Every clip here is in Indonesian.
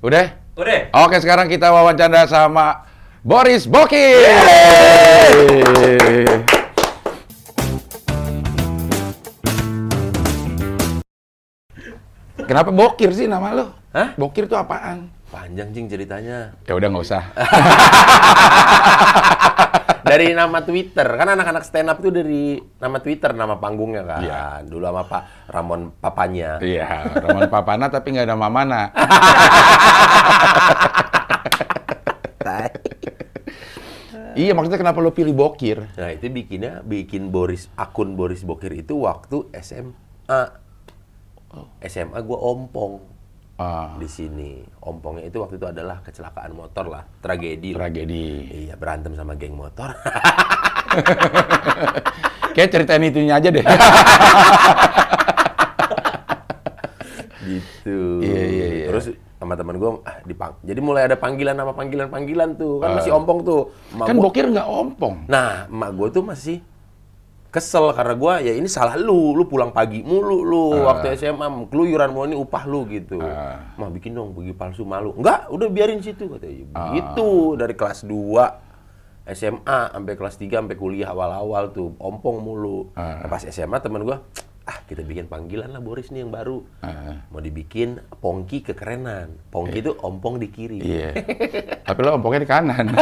Udah? Udah. Oke, sekarang kita wawancara sama Boris Bokir. Kenapa Bokir sih nama lo? Hah? Bokir itu apaan? Panjang cing ceritanya. Ya udah nggak usah. Dari nama Twitter. Kan anak-anak stand up itu dari nama Twitter, nama panggungnya kan. Iya. Dulu sama Pak Ramon papanya. Iya, Roman Papana tapi nggak ada Mamana. iya, maksudnya kenapa lo pilih Bokir? Nah, itu bikinnya bikin Boris akun Boris Bokir itu waktu SMA. SMA gua ompong Ah, di sini. Ompongnya itu waktu itu adalah kecelakaan motor lah, tragedi. lah. tragedi. Iya, berantem sama geng motor. Kayak ceritain itunya aja deh. gitu. Iya, iya, iya. Terus sama teman gue ah, dipang jadi mulai ada panggilan nama panggilan panggilan tuh kan masih ompong tuh Emak kan gua- Bokir nggak ompong. nah emak gue tuh masih kesel karena gue ya ini salah lu. Lu pulang pagi mulu lu waktu SMA keluyuran mau ini upah lu gitu. Ah. mah bikin dong bagi palsu malu enggak udah biarin situ katanya. Gitu dari kelas 2 SMA sampai kelas 3 sampai kuliah awal-awal tuh ompong mulu. Ah. Nah, pas SMA teman gue ah kita bikin panggilan lah Boris nih yang baru. Ah. mau dibikin Pongki kekerenan. Pongki itu ompong di kiri. Iya. tapi lo ompongnya di kanan.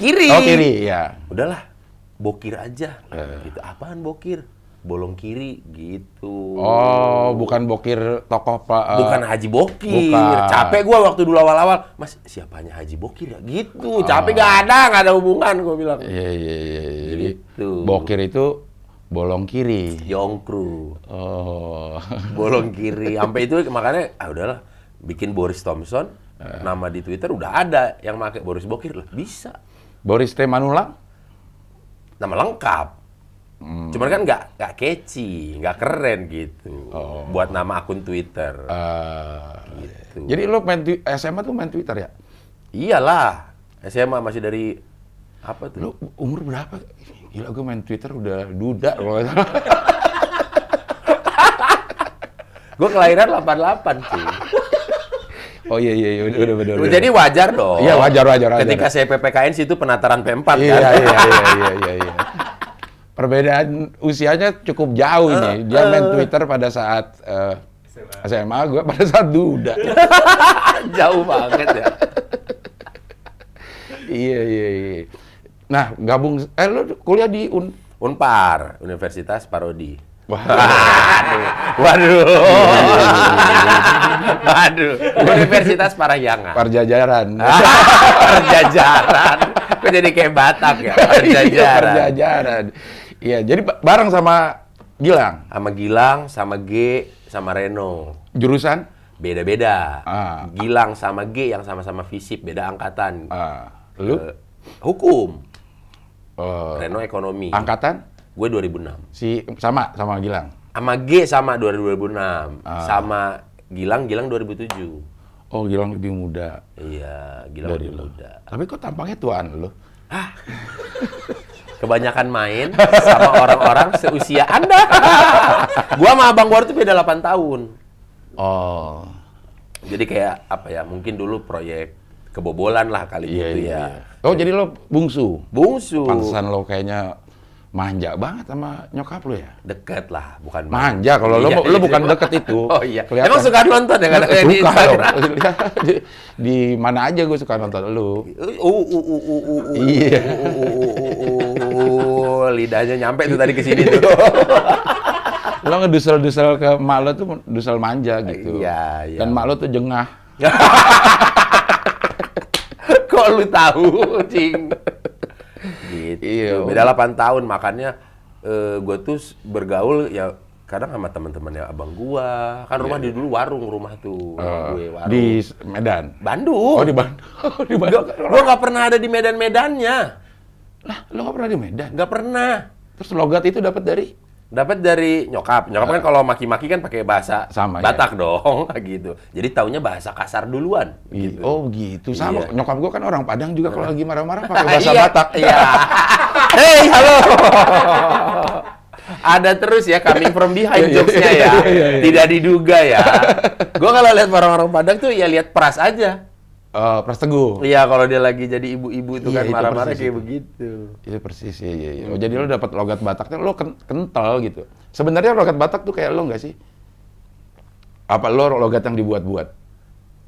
kiri. Oh kiri, ya. udahlah bokir aja Eh. gitu apaan bokir bolong kiri gitu Oh, bukan Bokir tokoh Pak. eh, bukan Haji Bokir bukan. capek gua waktu dulu awal-awal mas siapanya Haji Bokir ya gitu capek Oh. gak ada gak ada hubungan gua bilang Iya, iya, iya. iya. Jadi Gitu. Bokir itu bolong kiri. Yongkru Oh. bolong kiri sampai itu makanya ah udahlah bikin Boris Thompson Eh. nama di Twitter udah ada yang pakai Boris Bokir lah bisa Boris T. Manulang? Nama lengkap Hmm. cuman kan nggak nggak catchy nggak keren gitu Oh. buat nama akun Twitter Eh, gitu Jadi lo main SMA tuh main Twitter ya? iyalah SMA masih dari apa tuh Lo umur berapa? Gila gue main Twitter udah duda salah. gue kelahiran 88 sih Oh iya iya iya udah udah udah. jadi wajar dong Iya, wajar, wajar, wajar. ketika saya PPKN situ penataran P4 iya, kan iya iya iya iya iya. Perbedaan usianya cukup jauh ini. Dia main Twitter pada saat eh, SMA, gue pada saat duda. jauh banget ya iya iya iya. Nah, gabung eh lo kuliah di Un Unpar Universitas Parodi Wah. Waduh. Waduh. Universitas Parahyangan. Parjajaran. Perjajaran. Kok jadi kayak Batak ya? Iya, Perjajaran. Parjajaran. Iya, jadi ba- bareng sama Gilang. Sama Gilang, sama G, sama Reno. Jurusan Beda-beda. Ah. Gilang sama G yang sama-sama fisip, beda angkatan. ah, lu Eh, hukum. eh, Reno ekonomi. angkatan Gue 2006. si sama sama Gilang. Sama G sama 2006. Ah. Sama Gilang, Gilang 2007. Oh, Gilang lebih muda Iya, Gilang dari lebih lu. muda. Tapi kok tampangnya tuan lu? kebanyakan main sama orang-orang seusia Anda. gua sama Abang Gua tuh beda 8 tahun. Oh. Jadi kayak apa ya? Mungkin dulu proyek kebobolan lah kali Iya, gitu iya, ya. iya. Oh, jadi lo bungsu. Bungsu. Pantesan lo kayaknya manja banget sama nyokap lo ya? Deket lah, bukan Manja, kalau Iya, lo iya. bukan deket itu. Oh iya. Kelihatan. Emang suka nonton ya di suka Instagram? dong. di, di mana aja gue suka nonton lu. Uh, uh, uh, uh, uh, uh, Iya. uh, uh, uh, uh, uh, lidahnya nyampe tuh tadi ke sini tuh. Lo ngedusel-dusel ke mak lo tuh dusel manja gitu. Iya, iya. Dan mak lo tuh jengah. Kok lu tahu, Cing? Gitu. Iya. Beda 8 tahun, makanya gue tuh bergaul ya kadang sama teman-temannya abang gua. Kan rumah di dulu warung rumah tuh. Eh, gue warung. di Medan. Bandung. Oh, di Bandung. Oh, di Bandung. Gue nggak pernah ada di Medan-Medannya. Lah, lo gak pernah di Medan? Nggak pernah. Terus logat itu dapat dari? Dapat dari nyokap. Nyokap kan kalau maki-maki kan pakai bahasa Sama, Batak dong, gitu. Jadi taunya bahasa kasar duluan. Gitu. Oh gitu, sama. Iya. Nyokap gue kan orang Padang juga kalau lagi marah-marah pakai bahasa Iya, Batak. Iya. Hei, halo. ada terus ya coming from behind Iya, iya, jokesnya ya. iya, iya, iya. Tidak diduga ya. Gue kalau lihat orang-orang Padang tuh ya lihat peras aja. Eh, Pras Teguh. Iya, kalau dia lagi jadi ibu-ibu itu Iya, kan marah-marah kayak itu. begitu. Itu persis ya, ya, ya. Oh, jadi lo dapat logat Bataknya lo ken- kental gitu. Sebenarnya logat Batak tuh kayak lo nggak sih? Apa lo logat yang dibuat-buat?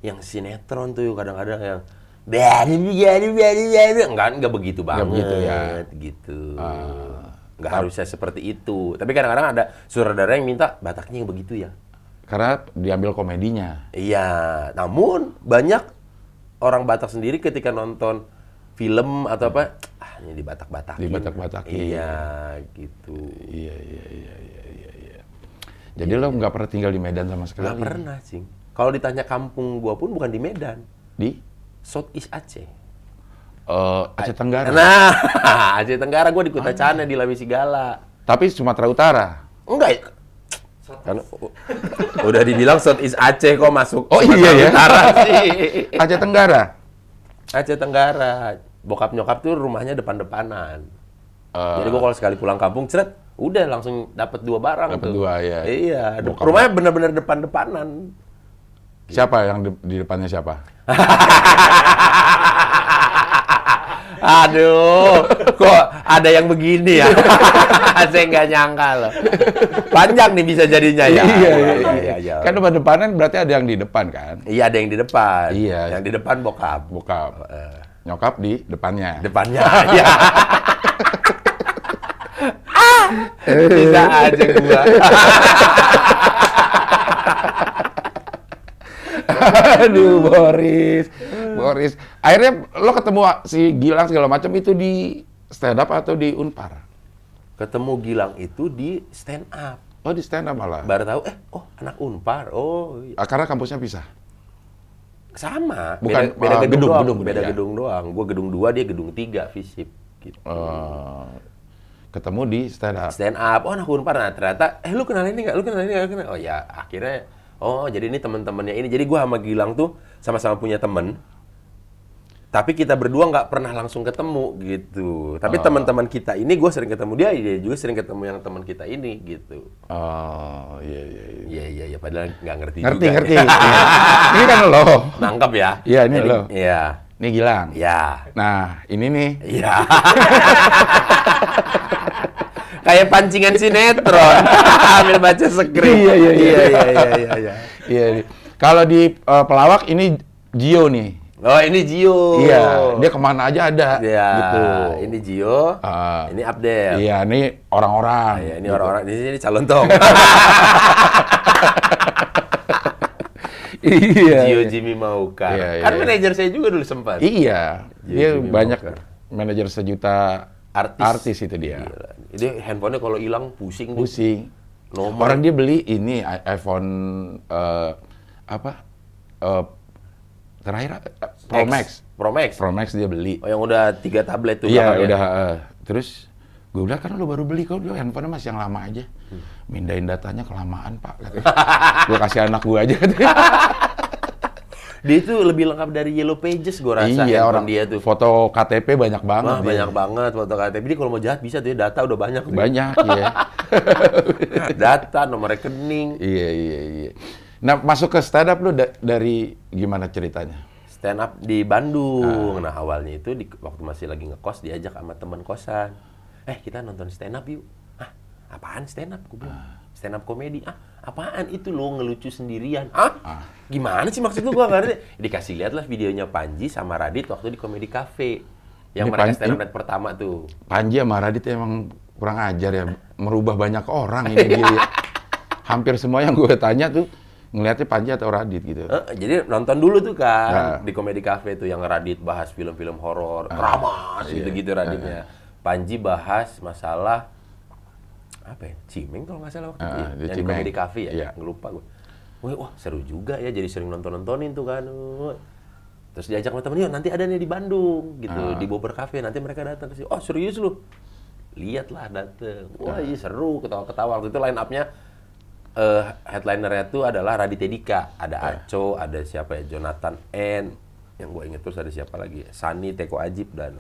Yang sinetron tuh kadang-kadang yang Bari, bari, bari, bari. Enggak, enggak begitu banget. begitu ya. Gitu. Ah. Enggak harusnya seperti itu. Tapi kadang-kadang ada sutradara yang minta Bataknya yang begitu ya. Karena diambil komedinya. Iya, namun banyak orang Batak sendiri ketika nonton film atau apa, ah ini di. Dibatak-batakin. Iya, gitu. Iya, iya, iya, iya, iya. iya. Jadi lo nggak pernah tinggal di Medan sama sekali? Nggak pernah, Cing. Kalau ditanya kampung gua pun bukan di Medan, Di Southeast Aceh. eh, Aceh Tenggara. Nah, Aceh Tenggara gua di Kota Cana di Lawi Sigala. Tapi Sumatera Utara. Enggak ya? Kan udah dibilang Southeast Aceh kok masuk Oh, Sumatera iya ya? Utara sih. Aceh Tenggara. Aceh Tenggara. Bokap nyokap tuh rumahnya depan-depanan. Eh, Jadi gua kalau sekali pulang kampung, ceret, udah langsung dapat dua barang Dapat tuh. dua, ya. Iya, de- Bokap. rumahnya bener-bener depan-depanan. siapa yang di, di depannya siapa? Aduh, kok ada yang begini ya? Saya nggak nyangka loh. Panjang nih bisa jadinya ya. iya, Wah, iya, iya. iya. Kan depan depanan berarti ada yang di depan kan? Iya, ada yang di depan. Iya. Yang di depan bokap. Bokap. Nyokap di depannya. depannya. Iya. Ah, Bisa aja gua. Aduh, Boris. Boris. Akhirnya lo ketemu si Gilang segala macam itu di stand up atau di Unpar? Ketemu Gilang itu di stand up. Oh, di stand up malah. Baru tahu, eh, oh anak Unpar. Oh, iya. Ah, Karena kampusnya pisah. sama. Bukan, beda, beda uh, gedung, gedung, doang. gedung, beda iya. gedung doang. Gua gedung 2, dia gedung 3 visip gitu. Eh, ketemu di stand up. stand up, oh anak Unpar, nah ternyata, eh lu kenal ini nggak? Lu kenal ini nggak? Oh ya, akhirnya, oh jadi ini teman-temannya ini. Jadi gua sama Gilang tuh sama-sama punya temen, tapi kita berdua nggak pernah langsung ketemu gitu. Tapi teman-teman kita ini, gue sering ketemu dia, dia juga sering ketemu yang teman kita ini gitu. Oh, iya, iya, iya. Iya iya iya, padahal nggak ngerti, Ngerti, juga. ngerti. Iya. Ini kan lo. Nangkep ya? Iya, ini lo. Iya, Ini Gilang. iya, Nah, ini nih. iya. Kayak pancingan sinetron, ambil baca skrip. Iya, iya, iya. iya, iya, iya, iya. Iya. nih. Kalau di eh, pelawak ini Gio nih. Oh ini Gio. Iya, dia ke mana aja ada. Iya, Gitu. ini Gio, Ah. ini Abdel. Iya, ini orang-orang. Iya, ini orang-orang di sini calon tong. iya. Gio Jimmy Mauka. Iya, iya, kan iya. manajer saya juga dulu sempat. Iya, Gio dia Jimmy banyak manajer sejuta Artis. itu dia. Gila. Dia handphonenya kalau hilang pusing. Pusing. Nomor. Orang dia beli ini iPhone eh, apa? Eh, terakhir eh, Pro X. Max. Pro Max. Pro Max dia beli. Oh yang udah tiga tablet tuh. Iya, udah. eh. terus gue bilang kan lo baru beli kok, dia handphonenya masih yang lama aja. Hmm. Mindahin datanya kelamaan pak. gue kasih anak gue aja. Dia itu lebih lengkap dari Yellow Pages gue rasa. iya orang dia tuh. foto KTP banyak banget. Wah, dia. banyak banget foto KTP. Dia kalau mau jahat bisa tuh ya, data udah banyak. Banyak ya. data, nomor rekening. iya iya iya. Nah masuk ke stand up lu da- dari gimana ceritanya? stand up di Bandung. Nah, awalnya itu di, waktu masih lagi ngekos diajak sama teman kosan. Eh, kita nonton stand up yuk. Ah, apaan stand up? Gue bilang. Stand up komedi. Ah, apaan itu lo ngelucu sendirian? Ah, gimana sih maksud lu gua nggak ngerti. Dikasih lihat lah videonya Panji sama Radit waktu di Komedi Cafe. Yang Ini mereka Pan- stand up pertama tuh. Panji sama Radit emang kurang ajar ya, merubah banyak orang ini dia. Hampir semua yang gue tanya tuh ngelihatnya Panji atau Radit gitu. Eh, jadi nonton dulu tuh kan Nah. di Komedi Cafe tuh yang Radit bahas film-film horor, Ah, keramas iya. gitu-gitu Raditnya. Panji bahas masalah apa ya? Cimeng kalau nggak salah waktu itu. Ah, ya. Yang di Cimeng. Komedi Cafe ya. Nggak lupa gue. Wah, wah, seru juga ya jadi sering nonton-nontonin tuh kan. Terus diajak sama temen, yuk nanti ada nih di Bandung gitu, Ah. di Bobber Cafe. Nanti mereka datang ke sini. Oh, serius lu? Lihatlah dateng. Wah, Ah. iya seru ketawa-ketawa. Waktu itu line up-nya eh headlinernya tuh adalah Raditya Dika, ada Ah. Aco, ada siapa ya, Jonathan N, yang gue inget terus ada siapa lagi, Sani, Teko Ajib dan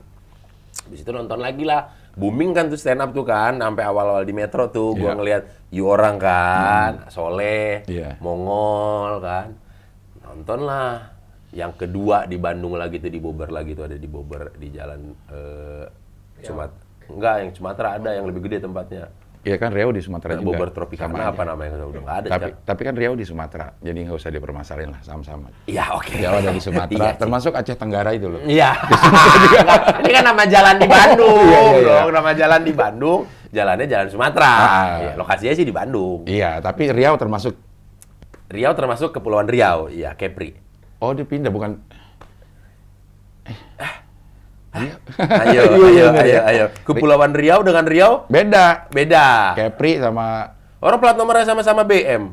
Habis itu nonton lagi lah. Booming kan tuh stand up tuh kan, sampai awal-awal di Metro tuh gua Iya. ngeliat you orang kan, Soleh, Iya. Mongol kan. Nonton lah. Yang kedua di Bandung lagi tuh di Bogor lagi tuh ada di Bogor di jalan Sumat enggak yang Sumatera ada yang lebih gede tempatnya. Iya kan Riau di Sumatera juga. Bogor Sama Tropicana aja. apa namanya udah nggak ada Tapi sekarang. tapi kan Riau di Sumatera, jadi nggak usah dipermasalahin lah sama-sama. Iya oke. Riau ada di Sumatera, Iya, termasuk Aceh Tenggara itu loh. Iya. ini kan nama jalan di Bandung, Iya, iya, iya. dong. Nama jalan di Bandung, jalannya jalan Sumatera. Ah. Iya, lokasinya sih di Bandung. Iya, tapi Riau termasuk. Riau termasuk Kepulauan Riau, iya Kepri. Oh dia pindah bukan. Eh. Ayo, Iya, ayo, bener ayo, ya. ayo. Kepulauan Riau dengan Riau Beda. beda. Kepri sama Orang plat nomornya sama-sama BM.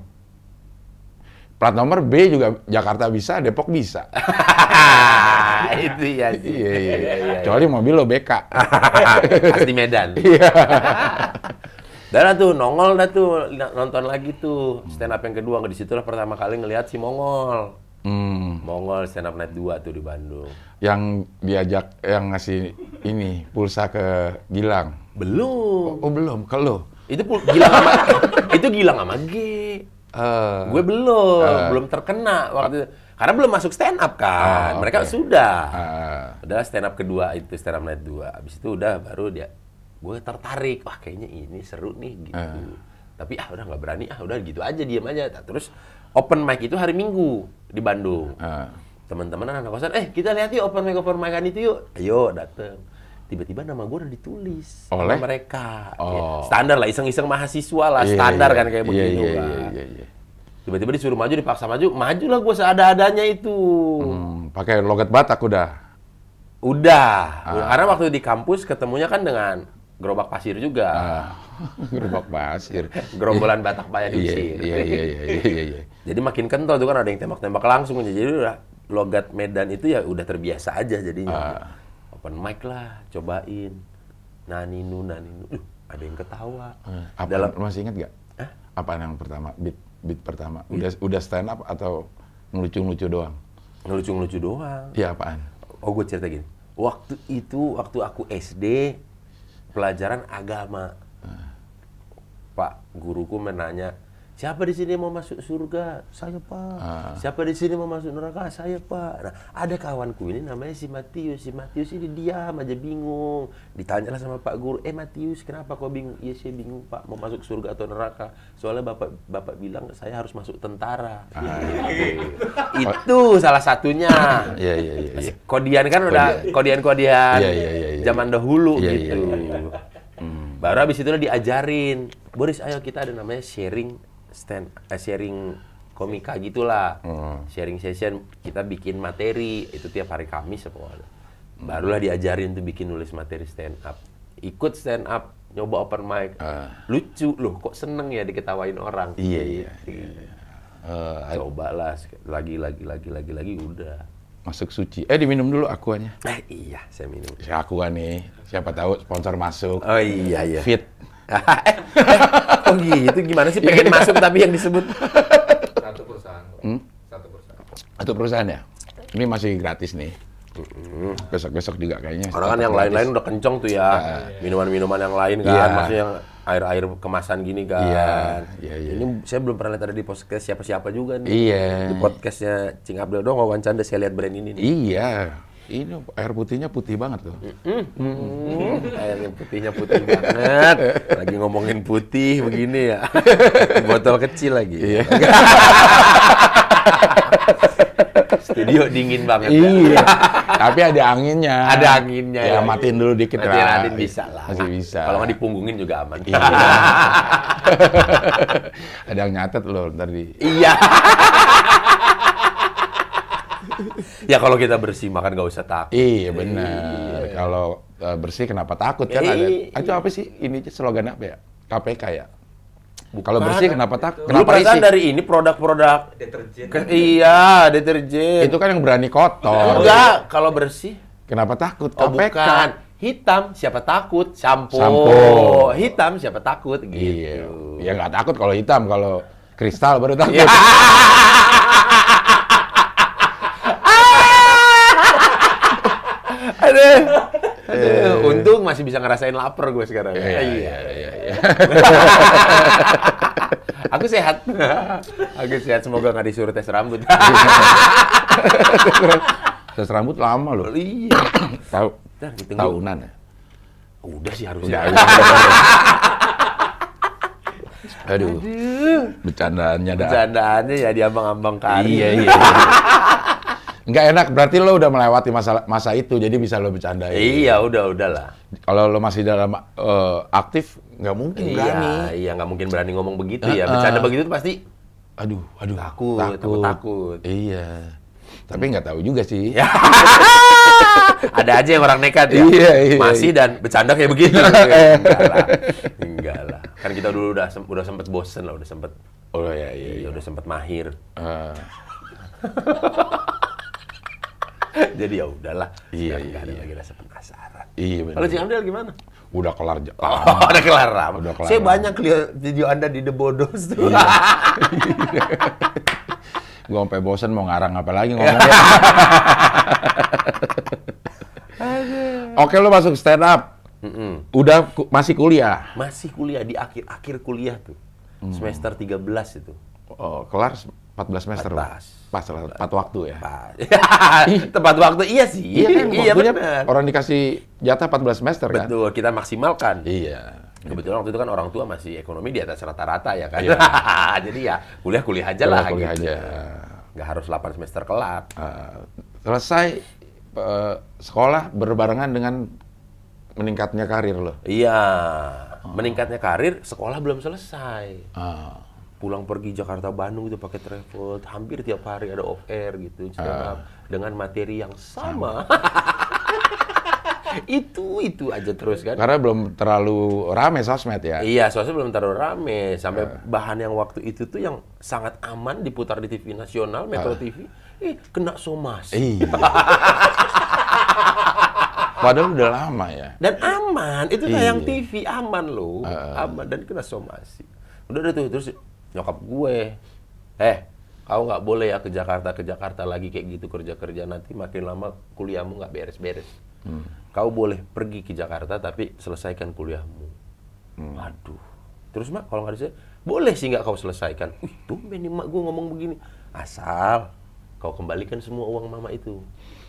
plat nomor B juga Jakarta bisa, Depok bisa. Itu ya. Iya iya. iya. Kecuali mobil lo BK. Asli Medan. Iya. Dan tuh nongol dah tuh nonton lagi tuh stand up yang kedua di situ lah pertama kali ngelihat si Mongol. Hmm, Mongol stand up night 2 tuh di Bandung. yang diajak yang ngasih ini pulsa ke Gilang. Belum. Oh belum, ke lo. Itu pul- Gilang sama itu Gilang sama G. Eh, Gue belum, belum terkena waktu itu. Karena belum masuk stand up kan. Ah, Mereka sudah. eh, Udah stand up kedua itu stand up night 2. Habis itu udah baru dia gue tertarik. Wah, kayaknya ini seru nih gitu. Ah. Tapi ah udah nggak berani ah udah gitu aja diam aja. Nah, Terus open mic itu hari Minggu di Bandung. eh. Teman-teman anak kosan, eh kita lihat yuk open mic open mic itu yuk. Ayo dateng. Tiba-tiba nama gue udah ditulis Oleh? mereka. Oh. Ya, standar lah, iseng-iseng mahasiswa lah, Iya, standar iya, kan kayak iya, begitu iya, kan. iya, iya, iya. Tiba-tiba disuruh maju, dipaksa maju, majulah gue seada-adanya itu. Hmm, pakai logat Batak udah. Udah. Ah. Karena waktu di kampus ketemunya kan dengan gerobak pasir juga. Ah, gerobak pasir. Gerombolan Batak Paya Iya, Diusir. iya, iya, iya, iya, iya. Jadi makin kental tuh kan ada yang tembak-tembak langsung. Jadi udah logat Medan itu ya udah terbiasa aja jadinya. Ah. Open mic lah, cobain. Naninu, naninu. Uh, ada yang ketawa. Apa Dalam masih ingat nggak? Hah? Apa yang pertama? Beat beat pertama. Udah udah stand up atau ngelucu-ngelucu doang? ngelucu-ngelucu doang. Iya apaan? Oh gue cerita gini. Waktu itu waktu aku SD pelajaran agama. Pak guruku menanya, siapa di sini mau masuk surga? Saya pak. Ah. Siapa di sini mau masuk neraka? Saya pak. Nah ada kawanku ini namanya si Matius. Si Matius ini diam aja bingung. Ditanyalah sama Pak Guru, eh Matius kenapa kau bingung? Iya saya bingung Pak mau masuk surga atau neraka. Soalnya bapak bapak bilang saya harus masuk tentara. Itu salah satunya. Iya, iya, iya. iya. Kodian kan udah kodian-kodian Iya, iya, iya, iya. zaman dahulu Iya, gitu. iya, Baru habis itu diajarin, Boris ayo kita ada namanya sharing stand eh, sharing komika gitulah. Hmm. Sharing session kita bikin materi itu tiap hari Kamis apa. Barulah diajarin tuh bikin nulis materi stand up. Ikut stand up, nyoba open mic. Ah. Lucu loh, kok seneng ya diketawain orang. Iya, iya, Gitu. Eh, Cobalah lagi lagi lagi lagi lagi udah. Masuk suci. Eh diminum dulu akuannya. Eh iya, saya minum. Si Aqua nih, siapa tahu sponsor masuk. Oh iya iya. Fit. eh, eh, oh gitu gimana sih pengen masuk tapi yang disebut Satu perusahaan. Hmm? Satu perusahaan. Atau perusahaan ya? Ini masih gratis nih. Besok-besok juga kayaknya. orang kan yang lain-lain udah kenceng tuh ya minuman-minuman yang lain kan Iya. maksudnya yang air-air kemasan gini kan Iya, iya, iya. ini saya belum pernah lihat ada di podcast siapa-siapa juga nih Iya. di podcastnya Cing Abdul dong wawancara saya lihat brand ini nih Iya. Ini air putihnya putih banget tuh. Hmm, airnya putihnya putih banget lagi ngomongin putih begini ya botol kecil lagi Iya. studio dingin banget Iya. Tapi ada anginnya. Ada anginnya, Ya, ya. matiin dulu dikit Matiin, lah. matiin bisa lah. Masih bisa. Kalau nggak dipunggungin juga aman. Iya. ada yang nyatet loh ntar di. Iya. ya kalau kita bersih makan nggak usah takut. Iya benar. Kalau eh, bersih kenapa takut kan ada. Iya. Itu apa sih? Ini slogan apa ya? KPK ya. Bukan. Kalau bersih kenapa takut? Lu Kenapa perasaan risih? dari ini produk-produk Deterjen. Ke- iya, deterjen. Itu kan yang berani kotor. Enggak, kalau bersih. Kenapa takut? Oh, KPK. bukan. Hitam, siapa takut? Sampo. Sampo. Hitam, siapa takut? Gitu. Iya. Ya nggak takut kalau hitam, kalau kristal baru takut. Iya. Aduh. Aduh, untung masih bisa ngerasain lapar gue sekarang. Iya, iya, iya, iya. Aku sehat. Aku sehat. Semoga nggak disuruh tes rambut. Tes rambut lama loh. iya. Tahu tahunan ya. Udah sih harusnya. udah. Aduh, bercandaannya dah. Bercandaannya ya diambang-ambang kali. Iya, iya. Nggak enak, berarti lo udah melewati masa masa itu, jadi bisa lo bercandain. Iya, udah, udahlah. Kalau lo masih dalam eh, aktif, nggak mungkin berani. Iya, iya nggak mungkin berani ngomong begitu ya. Heeh. Bercanda begitu tuh pasti Aduh, aduh. Takut, takut, takut. Iya. Tapi nggak tahu juga sih. Ada aja yang orang nekat ya. Iya, iya, Masih dan bercanda kayak begitu. Enggak lah. Enggak lah. Kan kita dulu udah sem- udah sempet bosen lah, udah sempet Oh iya, iya. iya, udah sempet mahir. Eh, Jadi ya udahlah. Iya, iya, ada iya. lagi rasa penasaran. iya benar. Kalau Amdel gimana? Udah kelar Oh, lama. udah kelar lama. Udah kelar Saya lama. banyak lihat video Anda di The Bodos tuh. Gue sampai bosen mau ngarang apa lagi ngomongnya. Oke, lo masuk stand up. Udah ku- masih kuliah. Masih kuliah di akhir-akhir kuliah tuh. Hmm. Semester 13 itu. Oh, kelar 14 semester. 14. Pas lah, tepat waktu ya. Pas. Tepat waktu iya sih. Iya kan, waktunya benar. orang dikasih jatah 14 semester kan? Betul, kita maksimalkan. Iya. Kebetulan waktu itu kan orang tua masih ekonomi di atas rata-rata ya kan. Iya. Jadi ya kuliah-kuliah aja lah Kuliah gitu. aja. Nggak harus 8 semester kelar. Eh, selesai eh, sekolah berbarengan dengan meningkatnya karir lo. Iya. Meningkatnya karir, sekolah belum selesai. Ah, Pulang pergi Jakarta Bandung itu pakai travel, hampir tiap hari ada off air gitu Ah. up, dengan materi yang sama. itu itu aja terus kan. karena belum terlalu rame sosmed ya. Iya, soalnya belum terlalu rame. Sampai bahan yang waktu itu tuh yang sangat aman diputar di TV nasional, Metro TV, eh kena somasi. Iya. Padahal udah lama ya. Dan aman, itu tayang Iya. TV aman loh, aman dan kena somasi. Udah deh tuh terus nyokap gue, eh kau nggak boleh ya ke Jakarta ke Jakarta lagi kayak gitu kerja kerja nanti makin lama kuliahmu nggak beres-beres. Kau boleh pergi ke Jakarta tapi selesaikan kuliahmu. Waduh. Terus mak kalau nggak bisa, boleh sih nggak kau selesaikan. Wih, tumben nih mak gue ngomong begini. Asal kau kembalikan semua uang mama itu.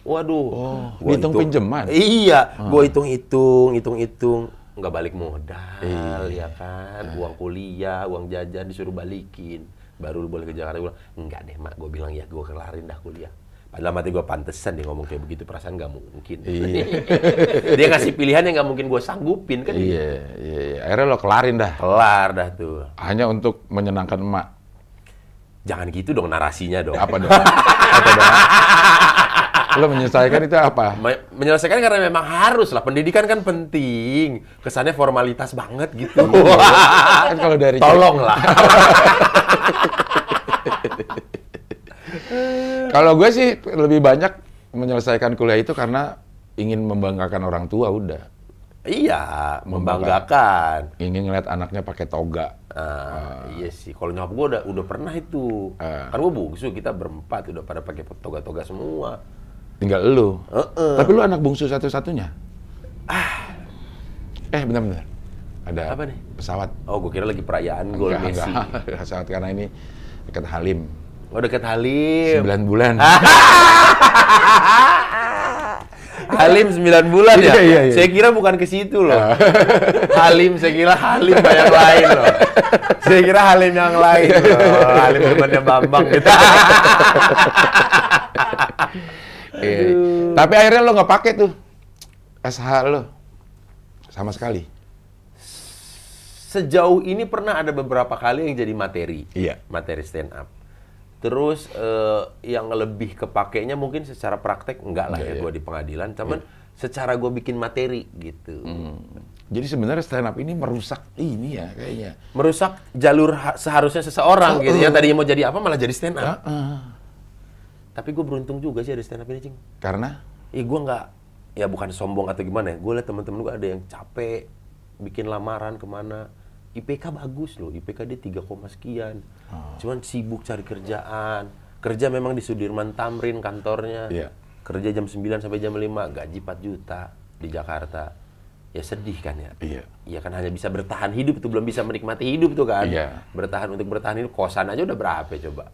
Waduh. Oh, hitung- pinjaman? Iya, gue hitung-hitung, hitung-hitung, nggak balik modal, Iya. ya kan, uang kuliah, uang jajan disuruh balikin, baru lu boleh ke Jakarta. Gue bilang, enggak deh mak, gue bilang ya gue kelarin dah kuliah. Padahal mati gue pantesan dia ngomong kayak begitu, perasaan nggak mungkin. Iya. dia ngasih pilihan yang nggak mungkin gue sanggupin kan. Iya, iya, iya. Akhirnya lo kelarin dah. Kelar dah tuh. Hanya untuk menyenangkan emak. Jangan gitu dong narasinya dong. Apa dong? apa dong? Lo menyelesaikan itu apa? Me- menyelesaikan karena memang harus lah. Pendidikan kan penting. Kesannya formalitas banget gitu. Kan kalau dari tolong lah Kalau gue sih lebih banyak menyelesaikan kuliah itu karena ingin membanggakan orang tua udah. iya membanggakan. Ingin ngeliat anaknya pakai toga. Ah, iya sih. Kalau nyokap gue udah udah pernah itu. Ah. kan gue bungsu kita berempat udah pada pakai toga-toga semua Tinggal lu. Heeh. Tapi lu anak bungsu satu-satunya. Ah. Eh, bentar-bentar. Ada Apa nih? pesawat. oh gue kira lagi perayaan gol Messi enggak. pesawat karena ini dekat Halim. oh deket Halim 9 bulan. Halim 9 bulan ya? Iya, iya, iya. Saya kira bukan ke situ loh. Halim, saya kira Halim yang lain loh. Saya kira Halim yang lain loh. Halim temannya Bambang gitu. Iya. Tapi akhirnya lo nggak pakai tuh SH lo sama sekali. Sejauh ini pernah ada beberapa kali yang jadi materi. Iya. Materi stand up. Terus eh, yang lebih kepakainya mungkin secara praktek enggak lah Iya, ya iya. gue di pengadilan. Cuman secara gue bikin materi gitu. Hmm. Jadi sebenarnya stand up ini merusak ini ya kayaknya. Merusak jalur ha- seharusnya seseorang gitu. Yang tadinya mau jadi apa malah jadi stand up. Heeh. Tapi gue beruntung juga sih ada stand up ini, Cing. Karena Ih, gue nggak, ya bukan sombong atau gimana ya. Gue liat temen-temen gue ada yang capek, bikin lamaran ke mana. IPK bagus loh, IPK dia 3, koma sekian. Cuman sibuk cari kerjaan. Kerja memang di Sudirman Tamrin kantornya. Iya. Kerja jam 9 sampai jam 5, gaji 4 juta di Jakarta. ya sedih kan ya. Iya. Iya kan hanya bisa bertahan hidup itu belum bisa menikmati hidup tuh kan. Iya. Bertahan untuk bertahan hidup kosan aja udah berapa coba.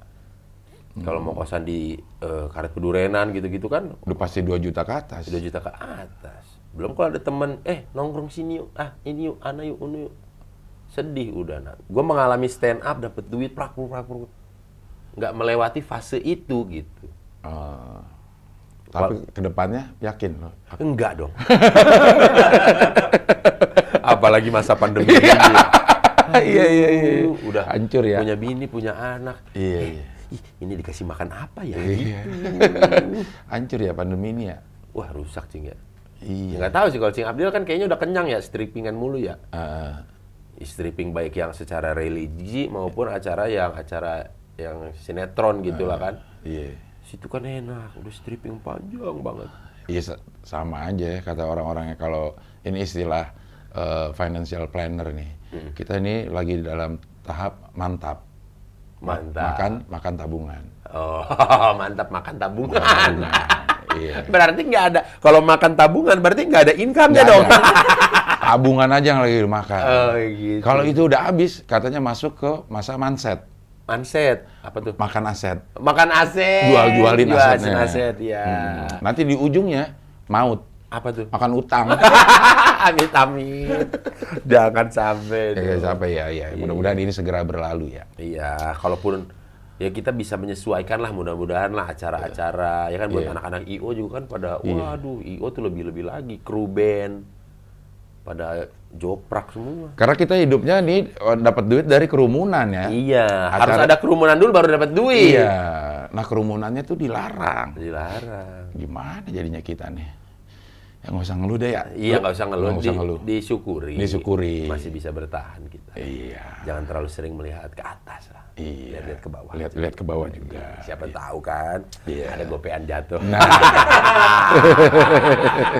Kalau mau kosan di eh, Karet Pedurenan gitu-gitu kan Udah pasti 2 juta ke atas. 2 juta ke atas. Belum kalau ada temen, eh nongkrong sini yuk, ah ini yuk, ana yuk, unu yuk. Sedih udah. Nah, gue mengalami stand up, dapet duit, prak, prak, prak. Nggak melewati fase itu gitu. Eh, tapi ke depannya yakin lo. Enggak dong. Apalagi masa pandemi ini. Iya iya iya. Uh, Udah hancur ya. Punya bini, punya anak. Iya iya. Ih, ini dikasih makan apa ya? Iya. hancur ya pandemi ini ya. Wah rusak cing ya. Iya. Ya, nggak tahu sih kalau Cing Abdil kan kayaknya udah kenyang ya strippingan mulu ya. Eh, stripping baik yang secara religi maupun acara yang acara yang sinetron gitu lah kan. iya. Situ kan enak, udah stripping panjang banget. Iya sa- sama aja ya, kata orang-orangnya kalau ini istilah eh, financial planner nih. Hmm. Kita ini lagi dalam tahap mantap. Ma- Mantap. Makan makan tabungan. Oh, mantap makan tabungan. Iya. Berarti nggak ada. Kalau makan tabungan berarti nggak ada income-nya dong. ada. tabungan aja yang lagi dimakan. Oh, gitu. Kalau itu udah habis, katanya masuk ke masa manset, Manset, apa tuh? makan aset, Makan aset. jual-jualin Jual asetnya. aset, ya. Hmm. Nanti di ujungnya maut, Apa tuh? makan utang. amit amit. Jangan sampai. ya, dong. sampai ya, ya. Mudah-mudahan ini segera berlalu ya. Iya, kalaupun ya kita bisa menyesuaikan lah mudah-mudahan lah acara-acara ya kan buat Iya. anak-anak IO juga kan pada waduh IO tuh lebih-lebih lagi kru band pada joprak semua. Karena kita hidupnya nih oh, dapat duit dari kerumunan ya. Iya, harus Acara- ada kerumunan dulu baru dapat duit. Iya. Nah kerumunannya tuh dilarang. Dilarang. Gimana jadinya kita nih? Ya nggak usah ngeluh deh ya. Iya nggak usah ngeluh, Nggak usah di- ngeluh. disyukuri. Disyukuri. Masih bisa bertahan kita. Iya. Jangan terlalu sering melihat ke atas lah. Iya. Lihat-lihat ke bawah. Lihat-lihat ke bawah juga. Siapa tahu kan Iya. ada gopean jatuh. Nah.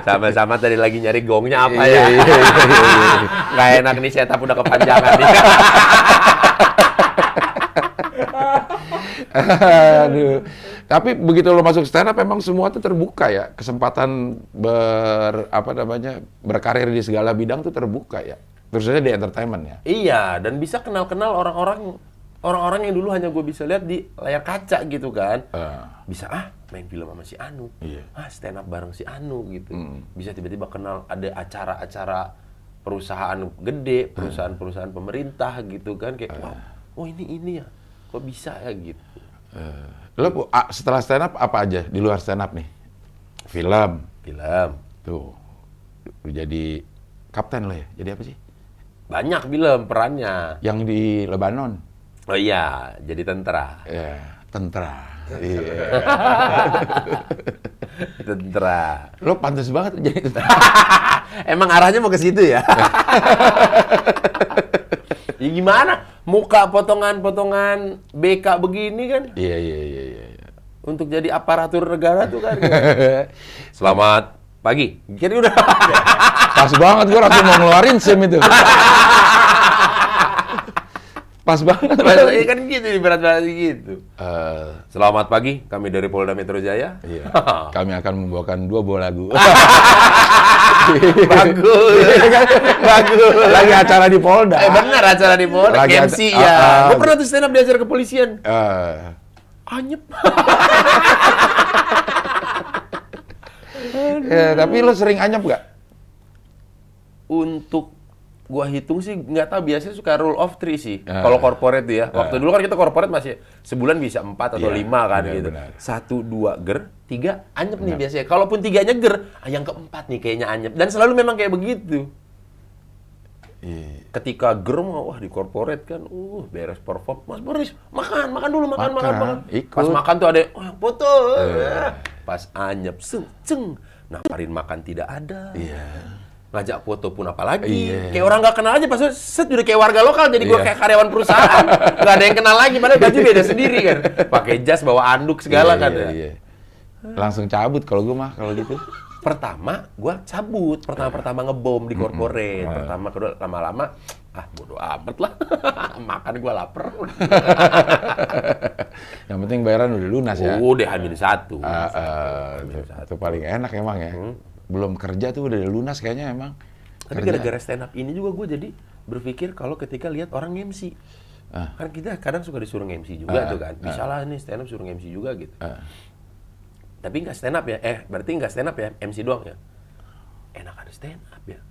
Sama-sama tadi lagi nyari gongnya apa Iya, ya. iya, iya, iya. Nggak enak nih setup udah kepanjangan nih. Aduh. Tapi begitu lo masuk stand up memang semua tuh terbuka ya. Kesempatan ber apa namanya? berkarir di segala bidang tuh terbuka ya. Terus aja di entertainment ya. iya, dan bisa kenal-kenal orang-orang orang-orang yang dulu hanya gue bisa lihat di layar kaca gitu kan. Eh, Bisa ah main film sama si Anu. Iya. Ah stand up bareng si Anu gitu. Bisa tiba-tiba kenal ada acara-acara perusahaan gede, perusahaan-perusahaan pemerintah gitu kan kayak wow, oh ini ini ya. Kok bisa ya gitu. eh. Lo setelah stand up apa aja di luar stand up nih? Film. Film. Tuh. Lu jadi kapten lo ya? Jadi apa sih? Banyak film perannya. Yang di Lebanon. Oh iya, jadi tentara. Ya, tentara. Iya. Tentara. Lo pantas banget jadi tentara. Emang arahnya mau ke situ ya? ya gimana? Muka potongan-potongan BK begini kan Iya, iya, iya, iya. iya. untuk jadi aparatur negara tuh kan. Selamat pagi. Kira udah. Pas banget gue langsung mau ngeluarin SIM itu. Pas banget. Iya kan gitu di berat-berat gitu. Eh, Selamat pagi, kami dari Polda Metro Jaya. iya. Kami akan membawakan dua buah lagu. Bagus. Bagus. Lagi acara di Polda. Eh benar acara di Polda, Lagi MC ya. Ah, ah. Gue pernah tuh stand up di acara kepolisian. Eh, Anyep. eh, tapi lo sering anyap gak? Untuk gua hitung sih nggak tahu biasanya suka rule of three sih. Ah. Kalau corporate ya. Waktu dulu kan kita corporate masih sebulan bisa empat atau Iya, lima kan benar, gitu. benar. Satu dua ger, tiga anyep nih biasanya. Kalaupun tiganya ger, ah, yang keempat nih kayaknya anyep. Dan selalu memang kayak begitu. Iya. Ketika ger mah wah di corporate kan, uh beres perform, Mas Boris makan, makan dulu makan, makan, Makan, makan. ikut. Pas makan tuh ada, oh yang foto. Pas anyep, seng, ceng. Nawarin makan tidak ada. Iya. Ngajak foto pun apalagi Iya. kayak orang nggak kenal aja pas set udah kayak warga lokal jadi gue Iya. kayak karyawan perusahaan nggak ada yang kenal lagi padahal baju beda sendiri kan pakai jas bawa anduk segala Iya, kan iya, ya. iya. Langsung cabut kalau gue mah kalau gitu. pertama gue cabut pertama pertama ngebom di corporate Ah. pertama kedua lama-lama ah bodo amat lah makan gue lapar Yang penting bayaran udah lunas ya. udah hamil satu Ah, ah, itu, itu paling enak emang ya. Hmm. Belum kerja tuh udah lunas kayaknya emang. Tapi gara-gara stand up ini juga gue jadi berpikir kalau ketika lihat orang MC. Ah. Kan kita kadang suka disuruh MC juga Ah, tuh kan. Bisa lah nih stand up suruh MC juga gitu. Ah. Tapi nggak stand up ya? Eh, berarti nggak stand up ya? MC doang ya? Enakan stand up ya.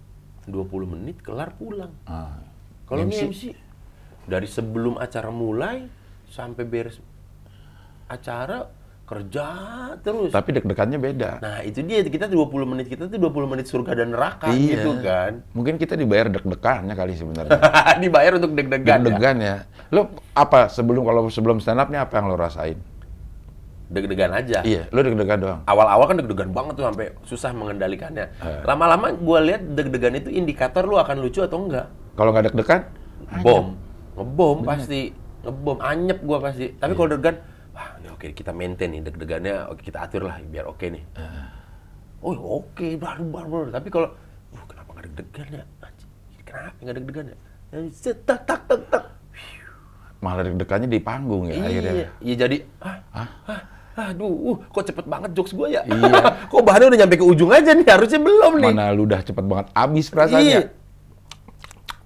20 menit kelar pulang. Ah. Kalau MC? MC dari sebelum acara mulai sampai beres acara kerja terus. Tapi deg-degannya beda. Nah, itu dia kita 20 menit kita tuh 20 menit surga dan neraka Iya. gitu kan. Mungkin kita dibayar deg-degannya kali sebenarnya. Dibayar untuk deg-degan. ya? Deg-degan ya. Lo apa sebelum kalau sebelum stand up-nya apa yang lo rasain? Deg-degan aja. Iya, lo deg-degan doang. Awal-awal kan deg-degan banget tuh sampai susah mengendalikannya. Eh. Lama-lama gua lihat deg-degan itu indikator lu akan lucu atau enggak. Kalau nggak deg-degan, Bom. Ngebom pasti. Ngebom anyep gua pasti. Tapi kalau deg-degan, oke kita maintain nih deg-degannya oke kita atur lah biar oke nih. Oh oke, baru baru. Tapi kalau, uh, kenapa nggak deg-degan ya? Kenapa nggak deg-degan ya? Tak tak tak tak. malah deg-degannya di panggung ya akhirnya. Iya, iya jadi, ah, ah, aduh, uh, kok cepet banget jokes gua ya? Iya. kok bahannya udah nyampe ke ujung aja nih, harusnya belum nih. Mana lu udah cepet banget abis perasaannya. Iya.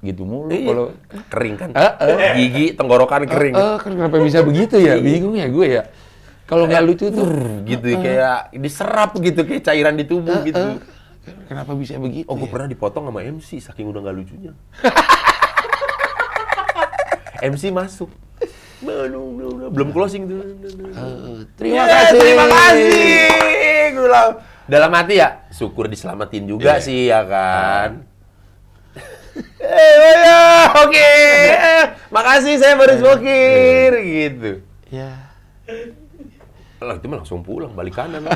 Gitu mulu Iya. kalau Kering kan? Eh, eh. Gigi, tenggorokan kering. Eh, kan kenapa bisa begitu ya? Bingung ya gue ya. Kalau nggak lucu tuh gitu kayak diserap gitu kayak cairan di tubuh gitu. eh, kenapa bisa begitu? Oh, gue ya? pernah dipotong sama MC saking udah nggak lucunya. MC masuk. Belum, belum, closing tuh. Eh, terima Ya, kasih. Terima kasih. Gue bilang, dalam hati ya, syukur diselamatin juga Iya. sih ya kan. Eh, oh ya, oke. Makasih saya baru bokir gitu. Ya. Lah itu mah langsung pulang balik kanan.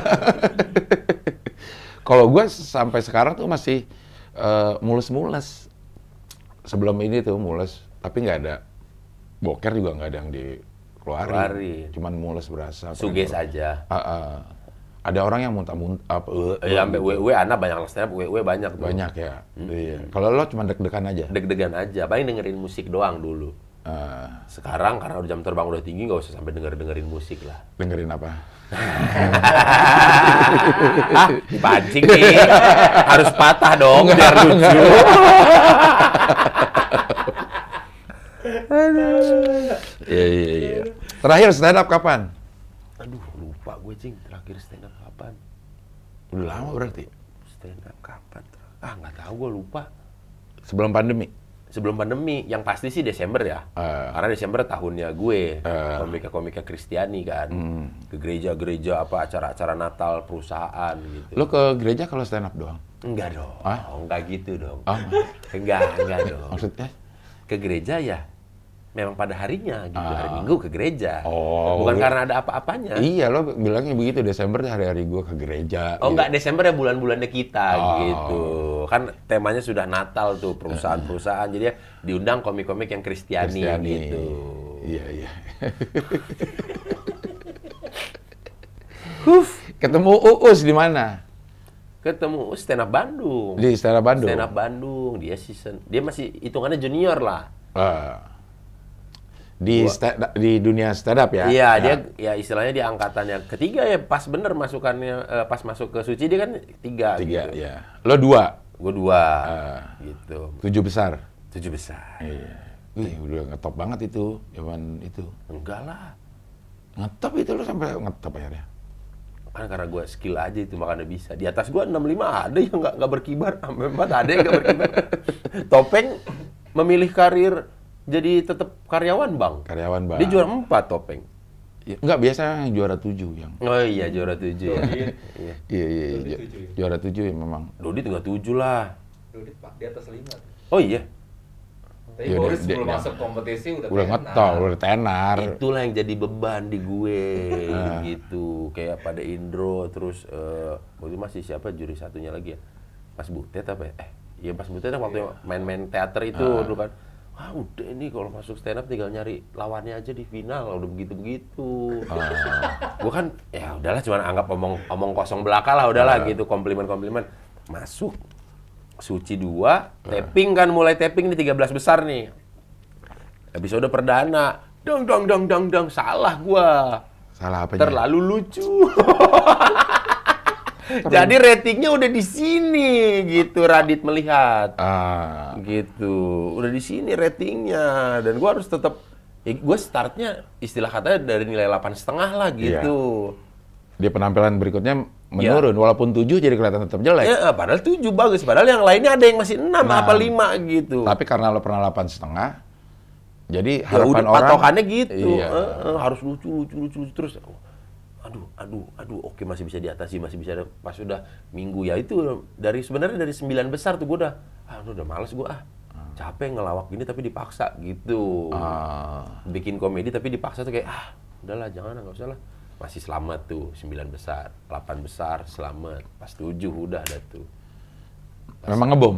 Kalau gue sampai sekarang tuh masih eh, mulus-mulus. Sebelum ini tuh mulus, tapi nggak ada boker juga nggak ada yang dikeluarin. Keluarin. Cuman mulus berasa. Suges aja. Ah, ah. Ada orang yang muntah-muntah, apa, eh, Eh, sampai WW anak banyak up, WW banyak tuh. banyak ya. Iya. Kalau lo cuma deg-degan aja. Deg-degan aja, paling dengerin musik doang dulu. Ah, Sekarang karena udah jam terbang udah tinggi nggak usah sampai denger dengerin musik lah. dengerin apa? ah, dipancing nih. Harus patah dong Enggak, biar lucu. Iya iya iya. Terakhir stand up kapan? Aduh, lupa gue cing terakhir stand up kapan? Udah lama berarti. Stand up kapan? Ah, nggak tahu gue lupa. Sebelum pandemi. Sebelum pandemi, yang pasti sih Desember ya. Ah. Karena Desember tahunnya gue, Ah. komika-komika Kristiani kan. Hmm. Ke gereja-gereja apa acara-acara Natal perusahaan gitu. Lo ke gereja kalau stand up doang? Enggak dong, Ah? enggak gitu dong. Ah. Enggak, enggak dong. Maksudnya? Ke gereja ya, memang pada harinya gitu, hari Ah. Minggu ke gereja. Oh, Bukan karena ada apa-apanya. Iya, lo bilangnya begitu Desember hari-hari gue ke gereja. Oh gitu. enggak, Desember ya bulan-bulannya kita Oh. gitu. Kan temanya sudah Natal tuh, perusahaan-perusahaan. Jadi ya diundang komik-komik yang Kristiani, Kristiani. gitu. Iya iya. Huf, Ketemu Uus di mana? ketemu stand up Bandung. Di stand up Bandung. Stand up Bandung, dia season, dia masih hitungannya junior lah. Ah. Di sta- di dunia stand up ya. Iya, Ya. dia ya istilahnya di angkatannya ketiga ya pas bener masukannya eh, pas masuk ke suci dia kan tiga. tiga gitu. ya. Lo dua, Gue dua, Ah. gitu. tujuh besar. Tujuh besar. Iya. Wih, udah ngetop banget itu zaman itu. Enggak lah. Ngetop itu lo sampai ngetop akhirnya. Kan karena gue skill aja itu makanya bisa. Di atas gue 65 ada yang nggak nggak berkibar, sampai 4 ada yang nggak berkibar. Topeng memilih karir jadi tetap karyawan bang. Karyawan bang. Dia juara 4 Topeng. Ya, enggak biasa yang juara tujuh yang. Oh iya juara 7 ya. Dodit. Iya. Iya iya. Juara iya. tujuh ya? Juara tujuh ya memang. Dodit nggak 7 lah. Dodit pak di atas lima. Oh iya. Tapi Iya, Boris sebelum masuk kompetisi udah Udah tenar. ngetop, udah tenar. Itulah yang jadi beban di gue Ah. gitu. Kayak pada Indro terus eh waktu itu masih siapa juri satunya lagi ya? Mas Butet apa ya? Eh, iya Mas Butet waktu yang main-main teater itu Ah. dulu kan. Wah udah ini kalau masuk stand up tinggal nyari lawannya aja di final udah begitu begitu. Ah. gue kan ya udahlah cuma anggap omong omong kosong belaka lah udahlah Ah. gitu komplimen komplimen masuk suci dua tapping kan mulai tapping di 13 besar nih episode perdana dong dong dong dong dong salah gua Salah apa? terlalu lucu Jadi ratingnya udah di sini gitu Radit melihat. Ah, Gitu. Udah di sini ratingnya dan gua harus tetap ya, gue startnya istilah katanya dari nilai 8 setengah lah gitu. dia penampilan berikutnya menurun, walaupun 7 jadi kelihatan tetap jelek. Ya, padahal 7 bagus. Padahal yang lainnya ada yang masih 6 Nah. apa 5 gitu. Tapi karena lo pernah 8 setengah, jadi Ya harapan udah orang patokannya gitu. Iya. Eh, eh, harus lucu, lucu, lucu, lucu terus. Aduh, aduh, aduh, oke masih bisa diatasi, masih bisa ada- pas udah minggu ya itu dari sebenarnya dari sembilan besar tuh gue udah, ah udah males gue ah, capek ngelawak gini tapi dipaksa gitu. Ah, Bikin komedi tapi dipaksa tuh kayak ah udahlah jangan nggak usah lah. Masih selamat tuh sembilan besar, 8 besar selamat, pas tujuh udah ada tuh. memang ngebom.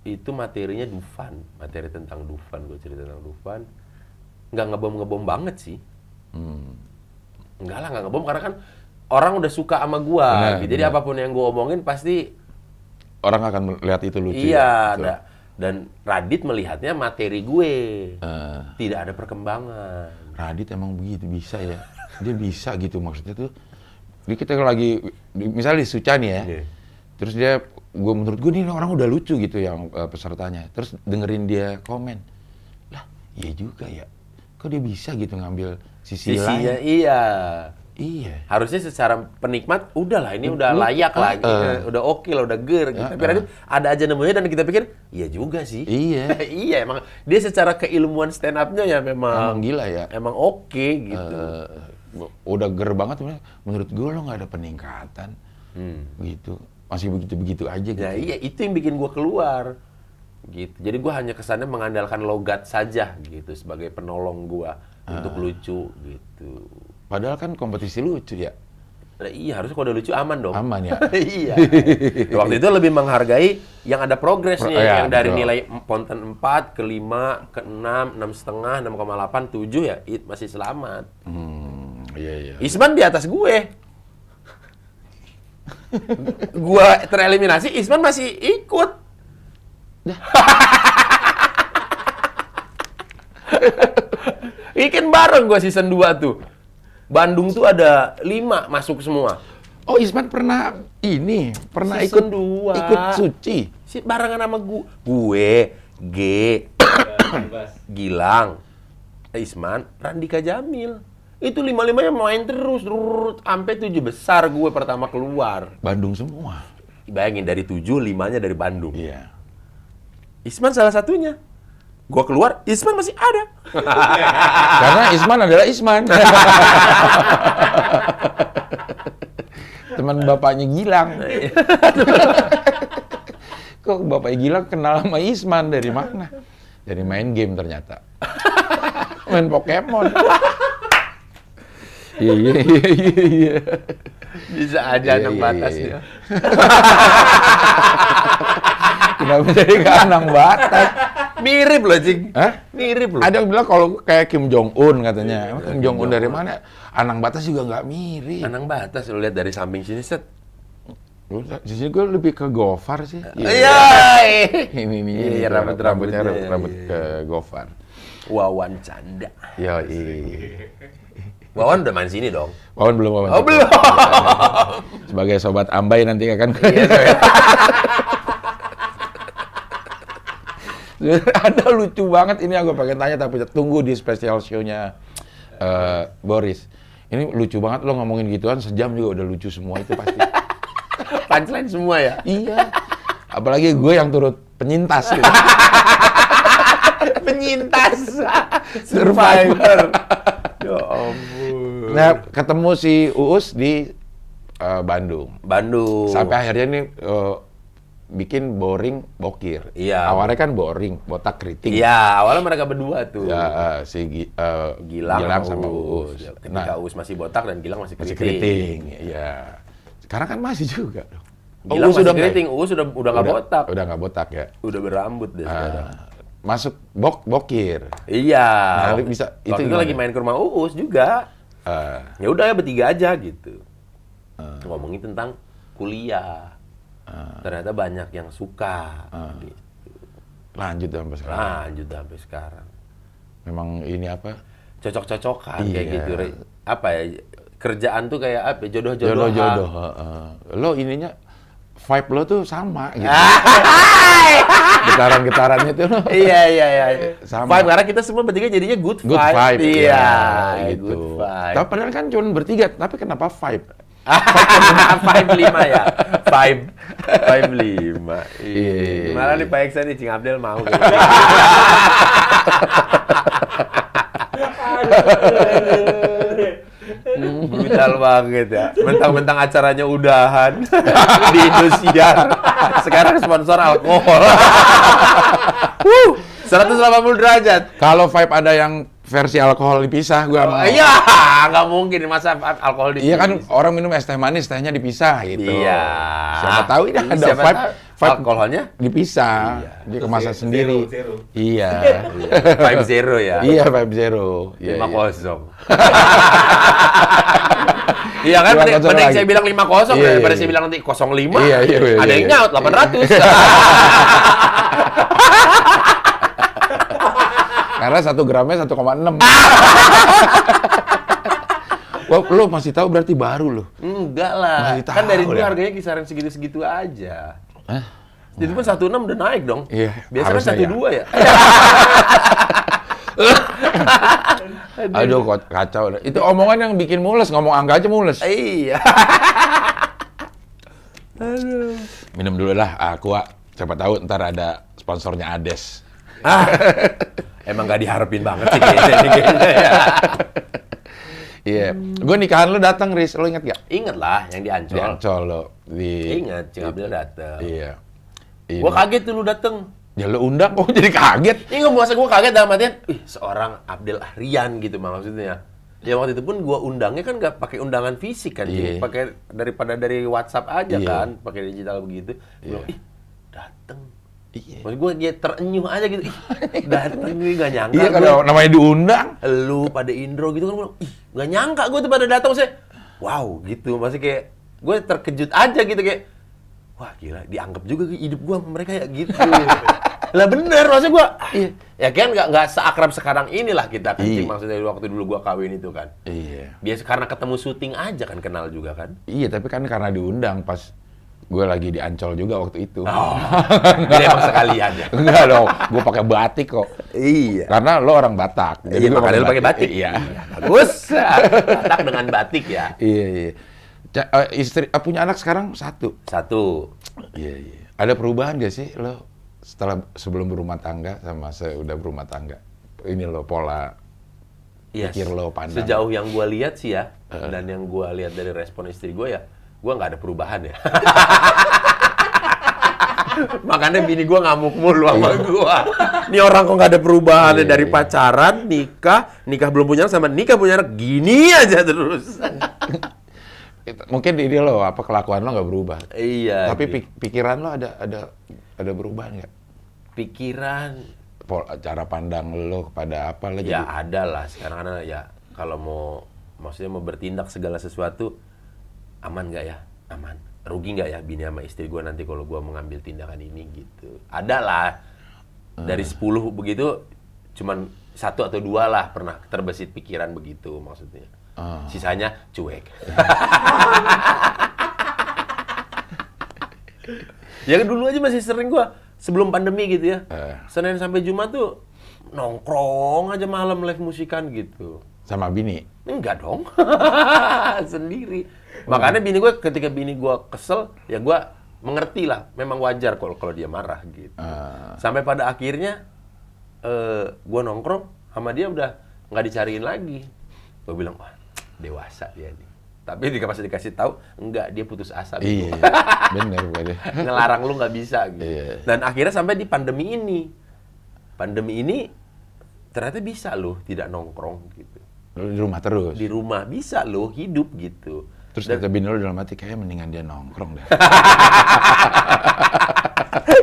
itu materinya Dufan, materi tentang Dufan, gue cerita tentang Dufan. Nggak ngebom-ngebom banget sih. Hmm. Enggak lah, nggak ngebom karena kan orang udah suka sama gua. Benar, gitu. Jadi benar. apa pun yang gua omongin pasti Orang akan melihat itu lucu. iya. ya, ada. Dan Radit melihatnya materi gue. Eh, Tidak ada perkembangan. Radit emang begitu bisa ya. Dia bisa gitu maksudnya tuh. Dia kita lagi misalnya di Suca nih ya. Iya. Terus dia gue menurut gue nih orang udah lucu gitu yang eh, pesertanya. Terus dengerin dia komen. Lah, iya juga ya. Kok dia bisa gitu ngambil sisi lain? iya. Iya. Harusnya secara penikmat udahlah ini udah layak lah, eh, gitu. udah oke lah, udah ger. gitu. Eh, Tapi Radit ada aja nemunya dan kita pikir, iya juga sih. Iya. iya emang dia secara keilmuan stand up-nya ya memang Emang gila ya. emang oke gitu. Eh, udah ger banget menurut gue lo nggak ada peningkatan gitu masih begitu begitu aja gitu Nah iya itu yang bikin gua keluar gitu. Jadi gua hanya kesannya mengandalkan logat saja gitu sebagai penolong gua untuk lucu gitu. padahal kan kompetisi lucu ya Nah, iya harusnya kalau udah lucu aman dong. Aman ya? iya. Waktu itu lebih menghargai yang ada progres nih, Pro- iya, yang dari betul. nilai ponten 4 ke 5 ke 6, 6 setengah, 6,8, 7 ya it masih selamat. hmm, iya iya Isman di atas gue. gua tereliminasi, Isman masih ikut. Ikan bareng gua season 2 tuh. Bandung tuh ada 5 masuk semua. oh Isman pernah ini pernah ikut Season dua. ikut suci Si barengan sama gue. Gue, G, Bebas. Gilang, Isman, Randika Jamil. Itu lima-limanya main terus, sampai tujuh besar gue pertama keluar. Bandung semua Bayangin dari tujuh, limanya dari Bandung. iya Isman salah satunya. Gue keluar, Isman masih ada. karena Isman adalah Isman. Teman bapaknya Gilang. Kok bapaknya Gilang kenal sama Isman? Dari mana? Dari main game ternyata. Main Pokemon. Iya iya iya iya. Bisa aja Iya, anak iya, batas dia. kenapa jadi ke Anang Batas Mirip loh, Cing. Hah? Mirip loh. ada yang bilang kalau kayak Kim Jong Un katanya Emang Kim Jong Un dari mana Anang Batas juga nggak mirip Anang batas, lo lihat dari samping sini, set. Di sini gue lebih ke Gofar sih. Iya. Ini nih, Iya, rambut- rambutnya rambut iya, ke Gofar. Wawan Canda. Yo, iya. Wawan udah main sini dong. Wawan belum Wawan. Oh, belum. Sebagai sobat Ambai nanti akan ada lucu banget ini aku pengen tanya tapi tunggu di special show-nya eh, Boris. Ini lucu banget lo ngomongin gituan sejam juga udah lucu semua itu pasti. Punchline semua ya. iya. Apalagi gue yang turut penyintas gitu. Penyintas. Survivor. ya ampun. Nah, ketemu si Uus di eh, Bandung. Bandung. Sampai akhirnya nih eh, bikin boring bokir. Iya. Awalnya kan boring, botak keriting. Iya, awalnya mereka berdua tuh. Ya, eh, si Gi- eh, Gilang, sama Uus. Ya, Ketika Nah, Uus masih botak dan Gilang masih masih keriting. keriting. Iya. Sekarang kan masih juga. Oh, Gilang Uus masih udah nggak- keriting, Uus udah udah nggak botak. Udah nggak botak ya. Udah berambut deh sekarang. Ah, masuk bok bokir. Iya. Nah, bisa- itu waktu itu gimana? lagi main ke rumah Uus juga. Eh, Ya udah ya bertiga aja gitu. Ah. Ngomongin tentang kuliah. Ternyata banyak yang suka. Ah. Gitu. lanjut sampai sekarang. Lanjut sampai sekarang. Memang ini apa? Cocok-cocokan kayak Iya. gitu. Re- Apa ya? kerjaan tuh kayak apa? Jodoh-jodoh. Jodoh-jodoh. heeh. Lo ininya vibe lo tuh sama gitu. Getaran-getarannya tuh lo. iya iya iya. Sama. Vibe karena kita semua bertiga jadinya good vibe. Good vibe, Iya, ya, gitu. good vibe. Tapi padahal kan cuma bertiga, tapi kenapa vibe? Vibe lima ya. Vibe Vibe lima. Iya. Gimana nih Pak Eksa nih, Cing Abdel mau. Brutal banget ya. Mentang-mentang acaranya udahan di Indosiar. Sekarang sponsor alkohol. Wuh, 180 derajat. Kalau vibe ada yang versi alkohol dipisah, gua mau. Iya, nggak mungkin masa alkohol di Iya kan orang minum es teh manis, tehnya dipisah gitu. Iya. Siapa tahu ini Iya, ada siapa vibe, tahu. vibe Alkoholnya? dipisah, Iya. dia kemasan sendiri. zero. Iya. Vibe zero ya. iya vibe zero. Iya, lima iya. kosong. Iya kan, mending, mending saya bilang lima kosong Iya, daripada iya. saya bilang nanti kosong lima. Iya, iya, iya, Ada iya, yang iya. nyaut 800. Karena satu gramnya 1,6. Wah, lo masih tahu berarti baru lo. Enggak lah. Masih Kan dari tahu dulu ya? harganya kisaran segitu-segitu aja. Hah? Itu pun 16 udah naik dong. Iya, Biasanya kan harusnya 12 ya. Aduh, kacau. Itu omongan yang bikin mules, ngomong angka aja mules. Iya. Minum dulu lah, aqua. Siapa tahu ntar ada sponsornya Ades. Ah, emang gak diharapin banget sih kayaknya. ya. Iya. Gue nikahan lo datang, Riz. Lo inget gak? Ingat lah yang di Di Ancol. Ancol lo. Di... Ingat, Cing Abdel dateng. Iya. Iya. Gua kaget tuh lu dateng. Ya lo undang kok jadi kaget. Ini nggak masa gue kaget dalam artian, ih seorang Abdel Ahrian gitu maksudnya. Ya waktu itu pun gua undangnya kan nggak pakai undangan fisik kan. Iya. pakai daripada dari WhatsApp aja Iya. kan, pakai digital begitu. Gua Iya. ih dateng. Iya. Maksud gue dia terenyuh aja gitu, ih dateng gue gak nyangka. Iya, kalau namanya diundang. lu pada Indro gitu kan gue ih gak nyangka gue tuh pada datang saya. Wow gitu, masih kayak gue terkejut aja gitu kayak wah gila dianggap juga hidup gue mereka ya gitu. lah bener maksud gue Iya. ya kan nggak nggak seakrab sekarang inilah kita kan Iya. Maksudnya dari waktu dulu gue kawin itu kan Iya. biasa karena ketemu syuting aja kan kenal juga kan Iya, tapi kan karena diundang pas gue lagi di Ancol juga waktu itu. oh jadi emang sekalian ya Enggak dong, gue pakai batik kok. iya Karena lo orang Batak. Iya, gua makanya lu pakai batik. Iya. bagus batak dengan batik ya Iya, iya. Ca- eh, istri eh, punya anak sekarang satu. satu Iya, iya. Ada perubahan gak sih lo setelah sebelum berumah tangga sama sudah berumah tangga? Ini lo pola Iya, pikir lo pandang. Sejauh yang gue lihat sih ya, dan yang gue lihat dari respon istri gue ya, gue nggak ada perubahan ya. Makanya bini gue ngamuk mulu sama gue. Ini orang kok nggak ada perubahan Iya, dari iya. pacaran, nikah, nikah belum punya anak sama nikah punya anak gini aja terus. Mungkin ini lo apa kelakuan lo nggak berubah. iya. Tapi gitu. pik- pikiran lo ada ada ada perubahan nggak? pikiran Pol- Cara pandang lo kepada apa lo ya jadi? ada lah sekarang ada ya kalau mau maksudnya mau bertindak segala sesuatu aman nggak ya? Aman. Rugi nggak ya bini sama istri gue nanti kalau gue mengambil tindakan ini gitu? Ada lah. Dari 10 begitu cuman satu atau dua lah pernah terbesit pikiran begitu maksudnya. Ah. sisanya cuek. Ya dulu aja masih sering gua sebelum pandemi gitu ya. Eh. Senin sampai Jumat tuh nongkrong aja malam live musikan gitu. Sama bini? enggak dong. Sendiri makanya bini gue ketika bini gua kesel ya gua mengerti lah memang wajar kalau kalau dia marah gitu Ah. sampai pada akhirnya eh gua nongkrong sama dia udah nggak dicariin lagi gue bilang wah dewasa dia nih tapi jika pas dikasih tahu enggak dia putus asa Iya, gitu. bener bener. ngelarang lu nggak bisa gitu Iya. dan akhirnya sampai di pandemi ini pandemi ini ternyata bisa loh tidak nongkrong gitu di rumah terus. di rumah bisa loh hidup gitu Terus Dan- kata bini lo dalam hati kayaknya mendingan dia nongkrong deh.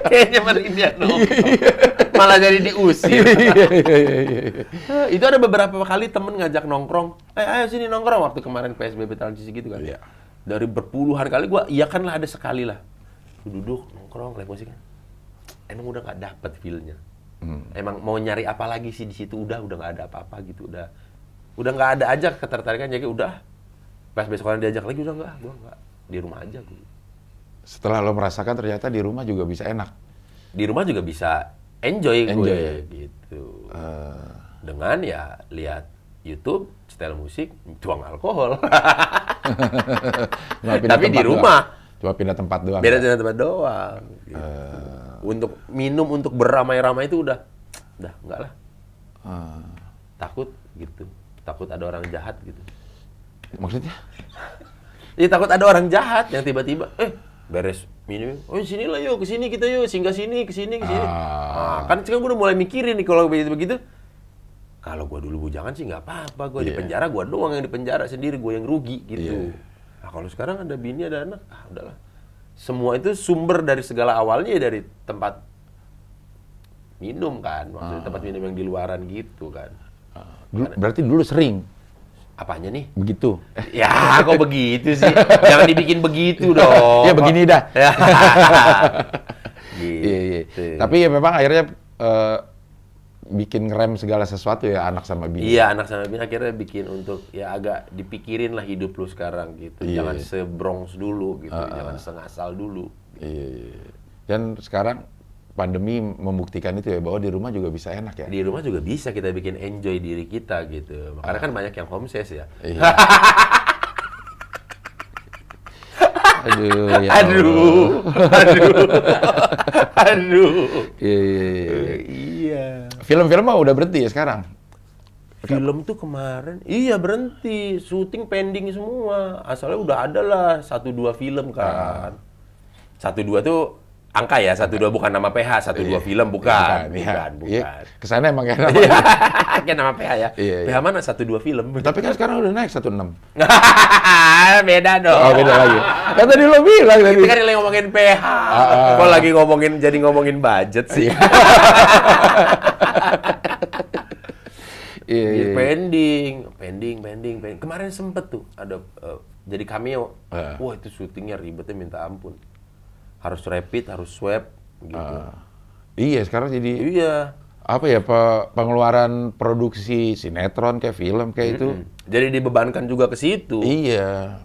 kayaknya mending dia nongkrong. Malah jadi diusir. Iya iya iya. Eh, itu ada beberapa kali temen ngajak nongkrong. Eh ayo sini nongkrong. Waktu kemarin PSBB transisi gitu kan. Iya. dari berpuluhan kali gua iya kan lah ada sekali lah. Duduk nongkrong live musik. Kan emang udah nggak dapet feelnya. Hmm. emang mau nyari apa lagi sih di situ? Udah udah nggak ada apa-apa gitu udah. Udah nggak ada aja ketertarikan jadi udah Pas besokan diajak lagi udah enggak, gua enggak. Di rumah aja gua. Setelah lo merasakan ternyata di rumah juga bisa enak. Di rumah juga bisa enjoy, Enjoy, gue gitu. Eh, Dengan ya lihat YouTube, setel musik, tuang alkohol. pindah Tapi di rumah. doang. Cuma pindah tempat doang. Beda dengan tempat doang. gitu. Untuk minum, untuk beramai-ramai itu udah, udah enggak lah. Eh, Takut gitu. Takut ada orang jahat gitu. Maksudnya? Iya takut ada orang jahat yang tiba-tiba, eh beres minum, oh sini lah yuk, ke sini kita yuk, singgah sini, ke sini, ke sini. Ah. Ah, kan sekarang gue udah mulai mikirin nih kalau begitu begitu. Kalau gue dulu bujangan sih nggak apa-apa, gue di Iya. penjara gue doang yang di penjara sendiri, gue yang rugi gitu. Iya. Nah kalau sekarang ada bini ada anak, ah udahlah. Semua itu sumber dari segala awalnya ya dari tempat minum kan, maksudnya tempat minum yang di luaran gitu kan. Dulu- berarti dulu sering Apanya nih? begitu. Ya, kok begitu sih? Jangan dibikin begitu dong. Ya, begini dah. Ya. Iya, iya. Gitu. Tapi ya memang akhirnya eh, bikin ngerem segala sesuatu ya anak sama bini. Iya, anak sama bini akhirnya bikin untuk ya agak dipikirin lah hidup lu sekarang gitu. Iya, Jangan iya. sebrongs dulu gitu, jangan sengasal dulu. Iya, iya, iya. Dan sekarang pandemi membuktikan itu ya bahwa di rumah juga bisa enak ya. Di rumah juga bisa kita bikin enjoy diri kita gitu. Makanya kan banyak yang homesick ya. Iya. Aduh, ya Aduh, aduh, aduh. Iya, iya, iya. Iya. Film-film mah udah berhenti ya sekarang. Film tuh kemarin, iya berhenti, syuting pending semua. Asalnya udah ada lah satu dua film kan. Satu dua tuh angka ya, satu dua bukan nama PH, satu dua film bukan, iya. bukan, Iya, bukan. Ke sana emang kayak Iya, nama. kayak nama PH ya. Iya, iya. PH mana satu dua film? Tapi kan sekarang udah naik 16. beda dong. Oh, beda lagi. Kan tadi lo bilang tadi. Kita kan lagi ngomongin PH. ah. Kok lagi ngomongin jadi ngomongin budget sih? Iya, iya, Iya, iya. pending, pending, pending, pending. Kemarin sempet tuh ada eh, jadi cameo. Eh. Wah itu syutingnya ribetnya minta ampun. Harus rapid, harus swab, gitu. Ah. Iya, sekarang jadi Iya. apa ya pe- pengeluaran produksi sinetron kayak film kayak itu. Hmm. Jadi dibebankan juga ke situ. Iya.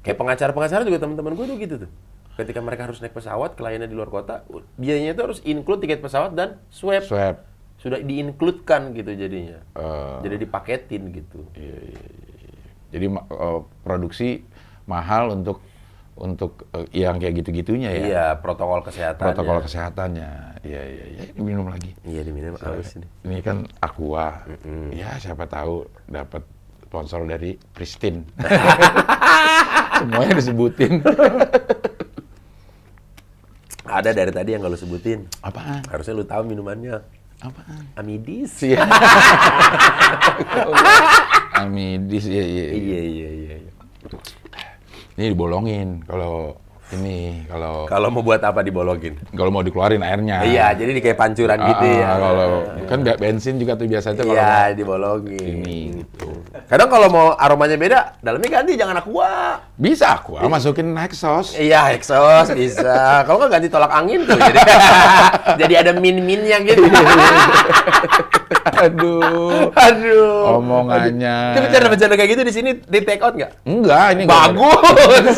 Kayak pengacara-pengacara juga teman-teman gue tuh gitu tuh. Ketika mereka harus naik pesawat, kliennya di luar kota, biayanya itu harus include tiket pesawat dan swab. Swab. Sudah diincludekan gitu jadinya. Eh, Jadi dipaketin gitu. jadi ma- eh, produksi mahal untuk untuk eh, yang kayak gitu-gitunya ya. Iya, protokol kesehatan. Protokol kesehatannya. Iya, iya, iya. Ini minum lagi. Iya diminum aus ini. Ini kan Aqua. Ya, siapa tahu dapat sponsor dari Pristine. Semuanya disebutin. Ada dari tadi yang gak lu sebutin. Apaan? Harusnya lu tahu minumannya. Apaan? Amidis. Iya. Amidis, iya, iya, iya. Iya iya iya. iya. Ini dibolongin. Kalau ini kalau Kalau mau buat apa dibolongin? kalau mau dikeluarin airnya. Iya, jadi di kayak pancuran gitu Ah, ya. Kalau kan be- bensin juga tuh biasanya tuh kalau Iya, mau dibolongin. ini gitu. Kadang kalau mau aromanya beda, dalamnya ganti jangan aqua. Bisa aku ah, masukin exhaust. Iya, exhaust bisa. Kalau nggak ganti tolak angin tuh. Jadi, jadi ada min-minnya gitu. Aduh. Aduh. Omongannya. Itu bercanda-bercanda kayak gitu di sini di take out nggak? Enggak, ini nggak. Bagus.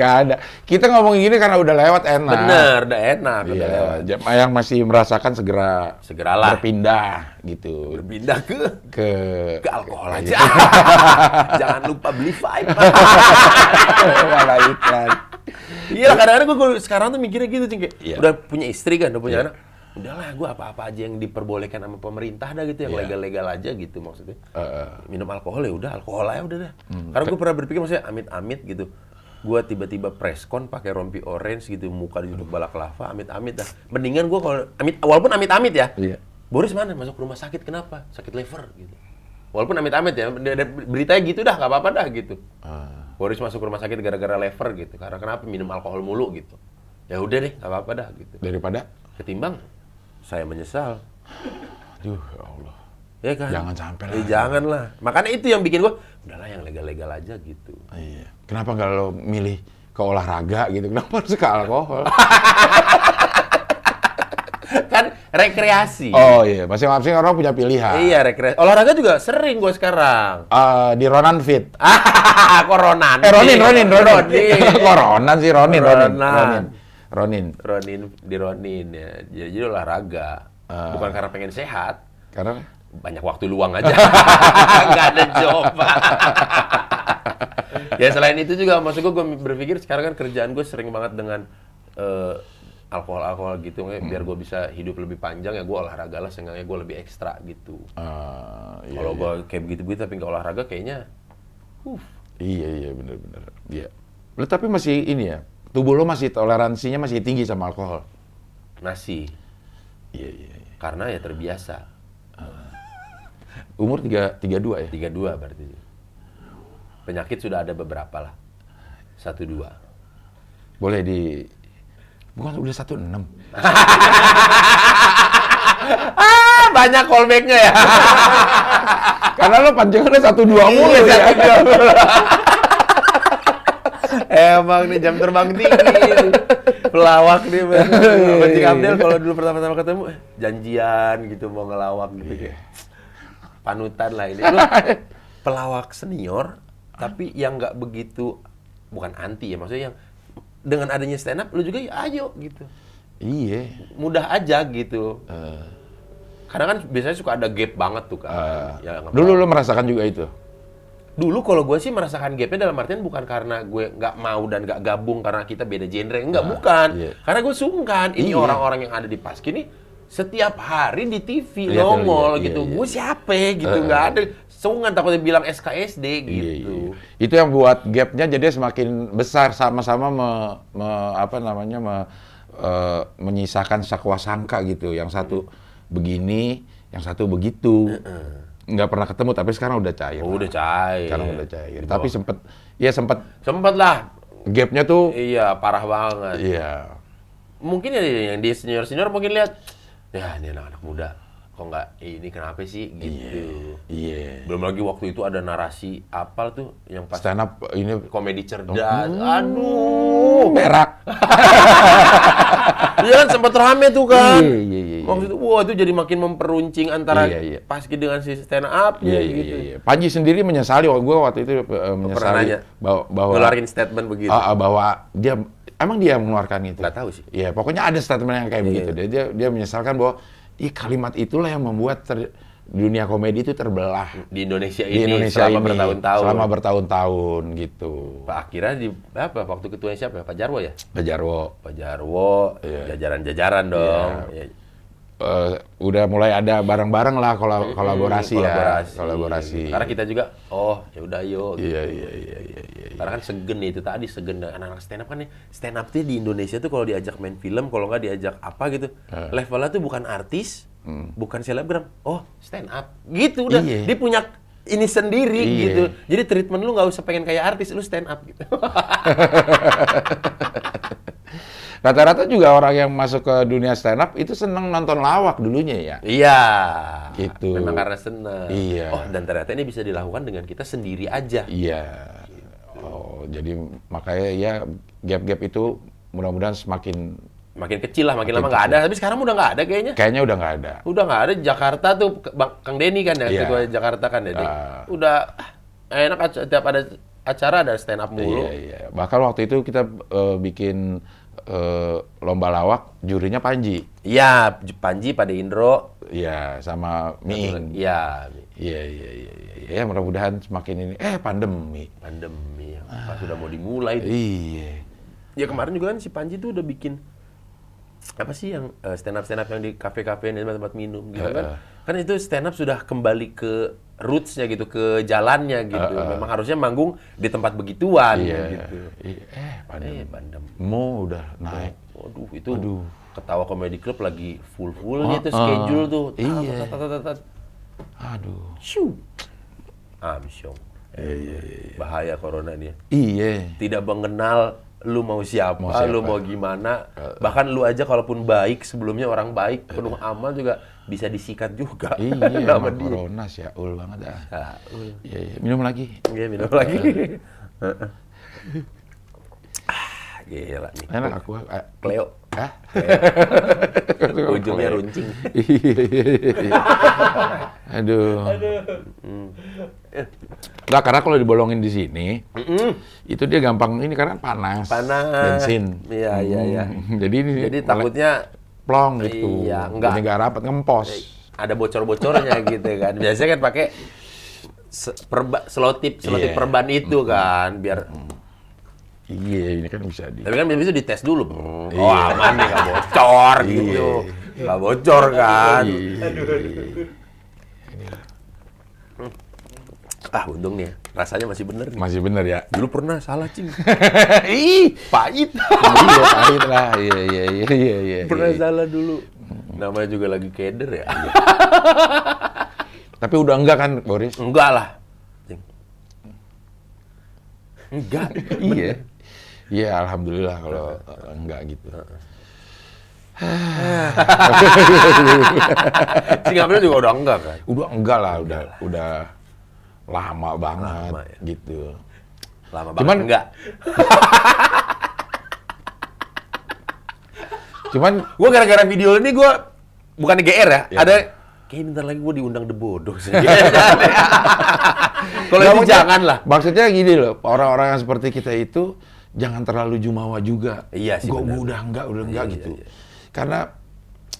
Nggak ada. Kita ngomong gini karena udah lewat enak. Bener, udah enak. udah Iya, lewat. jam- yang masih merasakan segera Segeralah. berpindah gitu Berpindah ke ke ke alkohol aja. Jangan lupa beli Vibe. Malah iklan. Iya kadang-kadang gue sekarang tuh mikirnya gitu, Cing. Kayak, Iya. Udah punya istri kan, udah punya Iya. anak. Udahlah, gue apa-apa aja yang diperbolehkan sama pemerintah dah gitu, yang Iya. legal-legal aja gitu maksudnya. Eh, Minum alkohol ya udah, alkohol aja udah dah. Hmm. Karena gue pernah berpikir maksudnya amit-amit gitu. Gue tiba-tiba preskon pakai rompi orange gitu, muka ditutup balaklava, amit-amit dah. Mendingan gue kalau amit, walaupun amit-amit ya. Iya. Boris mana masuk rumah sakit kenapa? Sakit liver gitu. Walaupun amit-amit ya, beritanya gitu dah, gak apa-apa dah gitu. ah, Boris masuk rumah sakit gara-gara liver gitu. Karena kenapa minum alkohol mulu gitu. Ya udah deh, gak apa-apa dah gitu. daripada Ketimbang saya menyesal. aduh ya Allah. Ya kan? Jangan sampai lah. Eh, jangan lah. Makanya itu yang bikin gua, udahlah yang legal-legal aja gitu. Iya. Kenapa nggak lo milih ke olahraga gitu? Kenapa harus ke alkohol? kan rekreasi. Oh iya, masing-masing orang punya pilihan. Iya, rekreasi. Olahraga juga sering gue sekarang. Eh, di Ronan Fit. Koronan. Eh Ronin, Ronin, Ronin. Ronin. Kok Ronan sih Ronin, Ronin, Ronan. Ronin. Ronin. Ronin di Ronin ya. Jadi, jadi olahraga. Ah. Bukan karena pengen sehat, Karena banyak waktu luang aja. Nggak ada job. Ya selain itu juga maksud gue, gue berpikir sekarang kan kerjaan gue sering banget dengan eh, alkohol-alkohol gitu. Makanya Biar gue bisa hidup lebih panjang ya gue olahraga lah seenggaknya gue lebih ekstra gitu. eh, iya, Kalau iya. gue kayak begitu-begitu tapi nggak olahraga kayaknya uh, Iya, iya, bener-bener. Iya. Lu tapi masih ini ya, tubuh lo masih toleransinya masih tinggi sama alkohol. nasi. Iya, iya, iya. Karena ya terbiasa. Umur tiga, tiga dua ya? 32 berarti. Penyakit sudah ada beberapa lah. Satu dua. Boleh di... Bukan udah satu enam. Ah, banyak callbacknya ya. Karena lo panjangannya satu dua mulu Iya, ya. satu dua. Emang nih jam terbang tinggi. Pelawak nih. Bang. Bajik Abdel kalau dulu pertama-tama ketemu eh, janjian gitu mau ngelawak gitu. Iya. Panutan lah ini. Lu pelawak senior tapi yang nggak begitu bukan anti ya maksudnya yang dengan adanya stand up lu juga ya ayo gitu. Iya. Mudah aja gitu. Eh, Karena kan biasanya suka ada gap banget tuh kan. eh, Ya, dulu lo merasakan juga itu? Dulu kalau gue sih merasakan gapnya dalam artian bukan karena gue nggak mau dan nggak gabung karena kita beda genre, enggak bukan. iya. Karena gue sungkan. Ini Iya. orang-orang yang ada di Paski nih setiap hari di TV Iya, nongol iya, gitu. iya, Gue iya. siapa ya gitu nggak eh. ada. Sungkan takutnya bilang SKSD Iya, gitu. iya. Itu yang buat gapnya jadi semakin besar sama-sama me- me- apa namanya me- eh, menyisakan sakwa sangka gitu. Yang satu begini, yang satu begitu. Nggak pernah ketemu tapi sekarang udah cair. Oh, lah. udah cair. Sekarang udah cair. Tapi sempet, ya sempet sempet lah. gapnya tuh, Iya parah banget. iya. Mungkin ya yang di senior senior mungkin lihat, ya ini anak-anak muda. Kok nggak ini kenapa sih gitu. Iya. Belum lagi waktu itu ada narasi apal tuh yang pas Stand up ini komedi cerdas. Aduh. berak. Iya kan sempat rame tuh kan. Iya, iya, iya, iya. Waktu itu wah itu jadi makin memperuncing antara Iya, iya. Paski dengan si stand up Iya, iya, gitu. iya, iya. Panji sendiri menyesali, gue waktu itu eh, menyesali bahwa, bahwa Ngeluarin statement begitu. Ah, bahwa dia emang dia yang mengeluarkan itu. Nggak tahu sih. Iya, pokoknya ada statement yang kayak Iya. begitu. Dia, dia dia menyesalkan bahwa Ih, kalimat itulah yang membuat ter- dunia komedi itu terbelah Di Indonesia di ini Indonesia selama ini bertahun-tahun. selama bertahun-tahun gitu. Pak akhirnya di apa waktu ketuanya siapa ya? Pak Jarwo ya? Pak Jarwo Pak Jarwo, Iya. jajaran-jajaran dong. Ya. Eh, udah mulai ada bareng-bareng lah kol- kolaborasi, Hmm, kolaborasi. ya, kolaborasi. Karena kita juga, oh ya udah yuk. Iya, iya, iya, iya, iya. Karena kan segen nih, itu tadi segen anak-anak stand up kan nih stand up tuh di Indonesia tuh kalau diajak main film kalau nggak diajak apa gitu Eh. levelnya tuh bukan artis bukan selebgram oh stand up gitu udah Hmm. Iya. dia punya ini sendiri Iya. gitu jadi treatment lu nggak usah pengen kayak artis lu stand up gitu Rata-rata juga orang yang masuk ke dunia stand up itu seneng nonton lawak dulunya ya. iya Gitu. memang karena senang Iya. oh dan ternyata ini bisa dilakukan dengan kita sendiri aja Iya. Oh, jadi makanya ya gap-gap itu mudah-mudahan semakin makin kecil lah makin Makin lama nggak ada tapi sekarang udah nggak ada kayaknya kayaknya udah nggak ada. Udah nggak ada Jakarta tuh Bang Kang Denny kan ya Iya. ketua Jakarta kan ya. Ah. Udah ah, enak tiap ada acara ada stand up mulu. Iya, iya. Bahkan waktu itu kita eh, bikin eh, lomba lawak, jurinya Panji. Iya, Panji pada Indro. Iya, sama Miing. Iya, Iya, iya, iya, iya. Ya, mudah-mudahan semakin ini eh pandemi. pandemi pas sudah mau dimulai. Iya. Ya kemarin juga kan si Panji tuh udah bikin apa sih yang stand up stand up yang di kafe-kafe dan tempat-tempat minum gitu kan. Kan itu stand up sudah kembali ke rootsnya gitu, ke jalannya gitu. Memang harusnya manggung di tempat begituan Iya. gitu. Iya. Eh, pandemi. Eh, pandem. Mau udah naik. Waduh, itu Aduh. ketawa komedi club lagi full-fullnya Ah, tuh schedule tuh. Iya. Tat, tat, tat, tat, tat. Aduh. Shoo. Amsyong. Bahaya corona nih. Iya. Tidak mengenal lu mau siapa, Mau siapa. lu mau gimana. Bahkan lu aja kalaupun baik, sebelumnya orang baik, penuh amal juga bisa disikat juga. Iya, Nama dia. corona syaul banget dah. Ah, uh. Iya, iya. Minum lagi. Iya, minum lagi. ah, gila nih. Enak aku. eh, Cleo. Hah? Ujungnya runcing. Iya, iya, iya. Aduh. Nggak, karena kalau dibolongin di sini, itu dia gampang ini karena panas. Panas. Bensin. Iya, iya, iya. Hmm, Jadi ini Jadi takutnya plong gitu. Iya, enggak. Jadi nggak rapat ngempos. ada bocor-bocornya gitu kan. Biasanya kan pakai perba, selotip, selotip Iya. perban itu kan, biar. Iya, ini kan bisa di. Tapi kan bisa dites dulu. Oh Iya. aman nih, nggak bocor gitu. Nggak bocor kan. Ah untung nih, ya. rasanya masih bener nih. Masih bener ya. Dulu pernah salah cing, Ih, pahit. iya pahit lah. Iya, iya, iya, iya, iya. pernah iya. salah dulu. Namanya juga lagi keder ya. Tapi udah enggak kan, Boris? Enggak lah. Cing. Enggak. Iya. Iya, alhamdulillah kalau enggak gitu. Singapura juga udah enggak kan? Udah enggak lah, udah udah lama banget Lama ya. gitu. Lama Cuman- banget enggak. Cuman Gue gara-gara video ini gue bukan GR ya, Iya. ada kayak bentar lagi gue diundang The Bodoh sih. Kalau Nggak, itu jangan lah. Maksudnya gini loh, orang-orang yang seperti kita itu jangan terlalu jumawa juga. Iya sih, Gua benar. udah enggak, udah enggak Iya, gitu. iya, Karena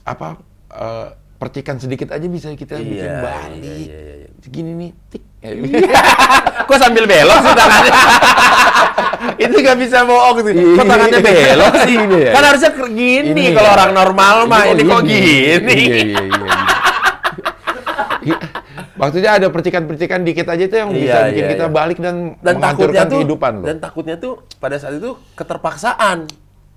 apa eh, percikan sedikit aja bisa kita Iya, bikin iya, balik. iya, iya, iya. Segini nih, tik. Kok sambil belok sih tangannya? itu gak bisa bohong sih. Kok tangannya belok sih? Ini ya. Kan harusnya gini Ini kalau ya. orang normal mah. Ini kok gini? Iya, iya, iya. iya. Maksudnya ada percikan-percikan dikit aja itu yang bisa Iya, bikin iya, kita iya. balik dan, Dan menghancurkan tuh, kehidupan loh. dan takutnya tuh pada saat itu keterpaksaan.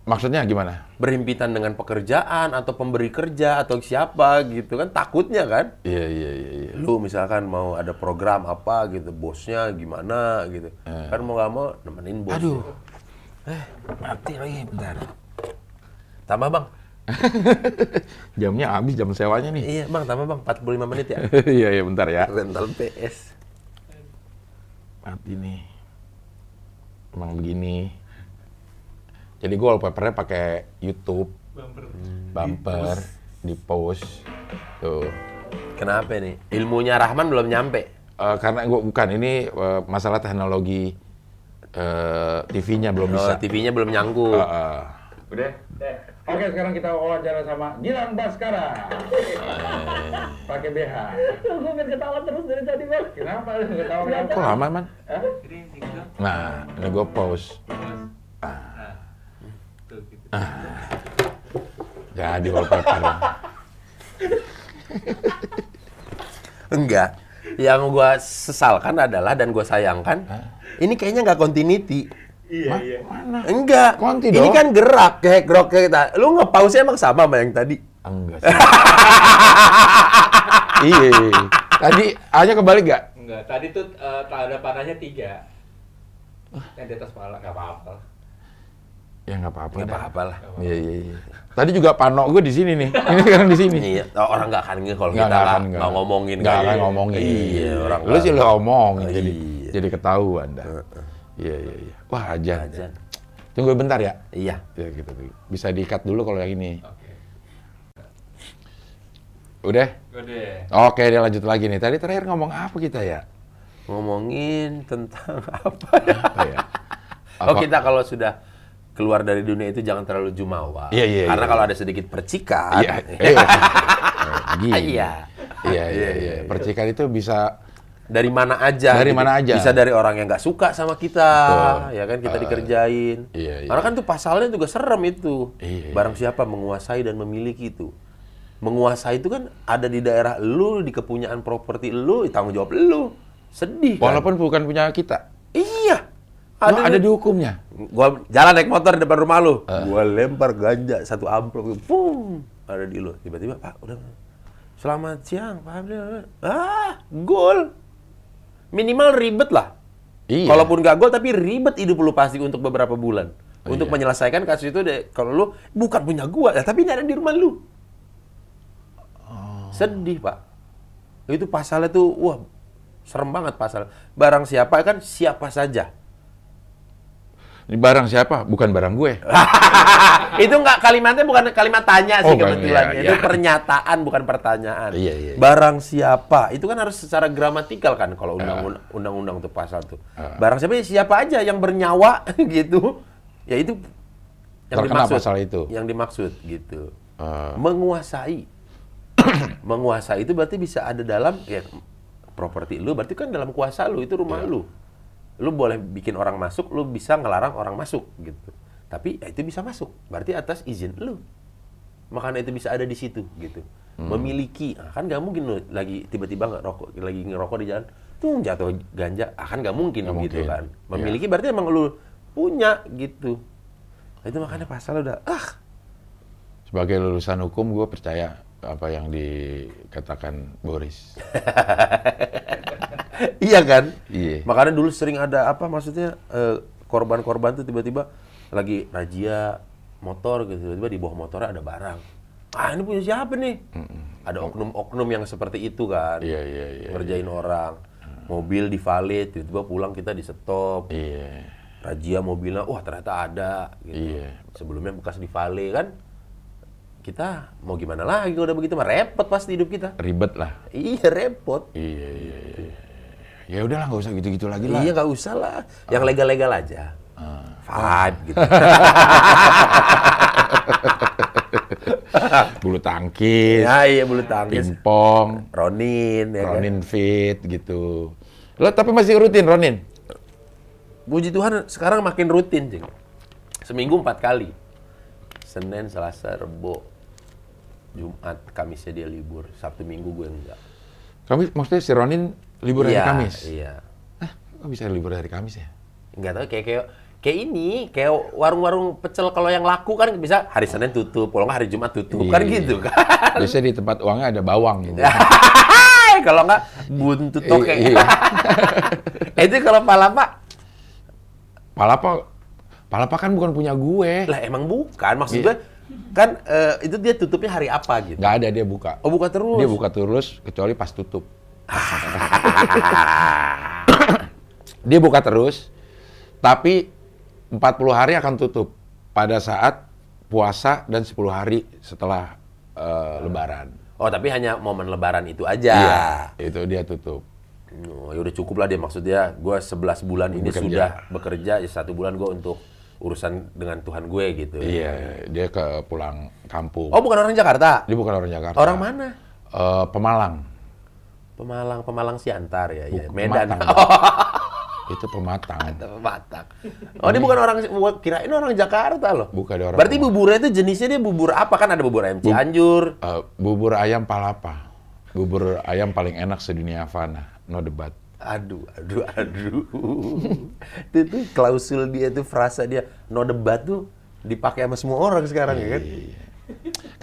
Maksudnya gimana? Berhimpitan dengan pekerjaan atau pemberi kerja atau siapa gitu kan takutnya kan. Iya, iya, iya. iya. lu misalkan mau ada program apa gitu bosnya gimana gitu kan mau nggak mau nemenin bos Aduh. Eh, mati lagi bentar. tambah bang Jamnya habis jam sewanya nih. iya bang tambah bang 45 menit ya Iya, iya, bentar ya. rental PS Mati nih. Emang begini. Jadi gue wallpapernya pakai YouTube, bumper, di post. Tuh. kenapa nih ilmunya Rahman belum nyampe Eh, karena gue bukan ini eh, masalah teknologi eh, TV-nya belum oh, bisa. TV-nya belum nyangkut Eh, eh. Udah? Oke, sekarang kita wawancara sama Gilang Baskara. Pakai BH. Gue pengen ketawa terus dari tadi bang. Kenapa lu ketawa kenapa? Kok lama, Man? Nah, ini gue pause. Jadi wallpaper. enggak yang gua sesalkan adalah dan gua sayangkan ini kayaknya nggak continuity Iya, iya. enggak Konti ini dong. kan gerak kayak grok kayak kita lu nge-pause emang sama sama yang tadi Enggak sih. iya. Tadi hanya kebalik gak? Enggak, tadi tuh eh, ada panahnya tiga. Yang di atas pala, nggak apa-apa. Ya nggak apa-apa. nggak apa-apa lah Iya, iya, iya. Tadi juga panok gue di sini nih. Ini sekarang di sini. Iya, oh, orang nggak akan nge kalau Nggak, kita nggak nggak akan, nggak. nggak ngomongin Nggak kan. akan ngomongin. Iya, orang Lu sih lu ngomongin, jadi Iya. jadi ketahuan dah. Iya, iya, iya. Wah, ajan. Ajan. Tunggu bentar ya. Iya. Ya gitu. Bisa di-cut dulu kalau yang ini. Oke. Udah? Udah. Oke, dia lanjut lagi nih. Tadi terakhir ngomong apa kita ya? Ngomongin tentang apa? Apa ya? Oh Apa- kita kalau sudah keluar dari dunia itu jangan terlalu jumawa. Iya, iya, Karena iya. kalau ada sedikit percikan. Iya. Gini. Iya. Iya, iya, iya. Percikan itu bisa Dari mana aja. Dari mana aja. Bisa dari orang yang nggak suka sama kita, Betul. ya kan kita Ah, dikerjain. iya, iya. Karena kan tuh pasalnya juga serem itu. Iya, iya. Barang siapa menguasai dan memiliki itu. Menguasai itu kan ada di daerah lu, di kepunyaan properti lu, tanggung jawab lu. Sedih kan? walaupun bukan punya kita. Iya. Ada, ada di hukumnya. Gua jalan naik motor di depan rumah lu. Gua lempar ganja satu amplop, pum, ada di lu. Tiba-tiba, Pak, udah. Selamat siang, Pak Abdul. Ah, gol. Minimal ribet lah. Iya. Kalaupun gak gol, tapi ribet hidup lu pasti untuk beberapa bulan. Oh, untuk iya. menyelesaikan kasus itu, deh, kalau lu bukan punya gua, ya, tapi ini ada di rumah lu. Oh. Sedih, Pak. Itu pasalnya tuh, wah, serem banget pasal. Barang siapa kan siapa saja. Ini barang siapa? Bukan barang gue. itu nggak kalimatnya bukan kalimat tanya sih Oh, kebetulan. iya, itu iya. pernyataan bukan pertanyaan. Iya, iya, iya. Barang siapa? Itu kan harus secara gramatikal kan kalau undang- undang-undang tuh pasal tuh. Ah. Barang siapa ya siapa aja yang bernyawa gitu. Ya itu yang Terkena dimaksud. pasal itu. Yang dimaksud gitu. Eh. Menguasai. Menguasai itu berarti bisa ada dalam ya properti lu berarti kan dalam kuasa lu itu rumah Iya. lu. Lu boleh bikin orang masuk, lu bisa ngelarang orang masuk gitu. Tapi ya itu bisa masuk, berarti atas izin lu. Makanya itu bisa ada di situ gitu. Hmm. Memiliki, ah, kan nggak mungkin lu lagi tiba-tiba nggak rokok, lagi ngerokok di jalan, tuh jatuh ganja, ah, kan nggak mungkin Nggak gitu mungkin. kan. Iya. Memiliki berarti emang lu punya gitu. Nah, itu makanya pasal udah ah Sebagai lulusan hukum, gue percaya apa yang dikatakan Boris. iya kan? Iya. Makanya dulu sering ada apa maksudnya eh, korban-korban tuh tiba-tiba lagi razia motor gitu, tiba-tiba di bawah motornya ada barang. Ah ini punya siapa nih? Ada oknum-oknum yang seperti itu kan, Iya, iya, iya. ngerjain orang. Mobil di valet, tiba-tiba pulang kita di stop. Iya. Razia mobilnya, wah ternyata ada. Gitu. Iya. Sebelumnya bekas di valet kan, kita mau gimana lagi kalau udah begitu mah repot pasti hidup kita. Ribet lah. Iya repot. Iya, iya, iya. Ya udahlah, nggak usah gitu-gitu lagi lah. Iya nggak usah lah, yang legal-legal aja. Five gitu. Bulu tangkis, ya iya bulu tangkis. pingpong, Ronin, ya kan? Ronin fit gitu. Lo tapi masih rutin Ronin? Puji Tuhan sekarang makin rutin, Cing. Seminggu empat kali. Senin, Selasa, Rebo, Jumat, Kamisnya dia libur. Sabtu Minggu gue enggak. Kamis maksudnya si Ronin libur hari Iya, Kamis? Iya. Ah, kok bisa libur hari Kamis ya? Enggak tahu kayak kayak kayak ini, kayak warung-warung pecel kalau yang laku kan bisa hari Senin tutup, kalau nggak hari Jumat tutup, kan Iya. gitu kan. Biasanya di tempat uangnya ada bawang gitu. kalau nggak buntut toke. Iya. itu kalau palapa Palapa, Palapa kan bukan punya gue. lah emang bukan maksud Iya. gue kan eh, itu dia tutupnya hari apa gitu. Nggak ada dia buka. Oh buka terus. Dia buka terus kecuali pas tutup. dia buka terus, tapi 40 hari akan tutup pada saat puasa dan 10 hari setelah eh, Lebaran. Oh tapi hanya momen Lebaran itu aja. Iya, itu dia tutup. Oh, ya udah cukup lah dia maksudnya gue 11 bulan ini Bekerja. sudah bekerja ya satu bulan gue untuk urusan dengan Tuhan gue gitu. Iya, dia ke pulang kampung. Oh bukan orang Jakarta. Dia bukan orang Jakarta. Orang mana? Eh, Pemalang. Pemalang Pemalang Siantar ya, ya. Medan. Pematang. itu Pematang. Batak. Oh, ini bukan orang gua kirain orang Jakarta loh. Bukan orang Berarti buburnya itu jenisnya dia bubur apa kan ada bubur ayam Cianjur. Eh, bubur ayam palapa. Bubur ayam paling enak sedunia Havana. No debat. Aduh, aduh, aduh. itu tuh klausul dia tuh frasa dia no debat tuh dipakai sama semua orang sekarang ya kan?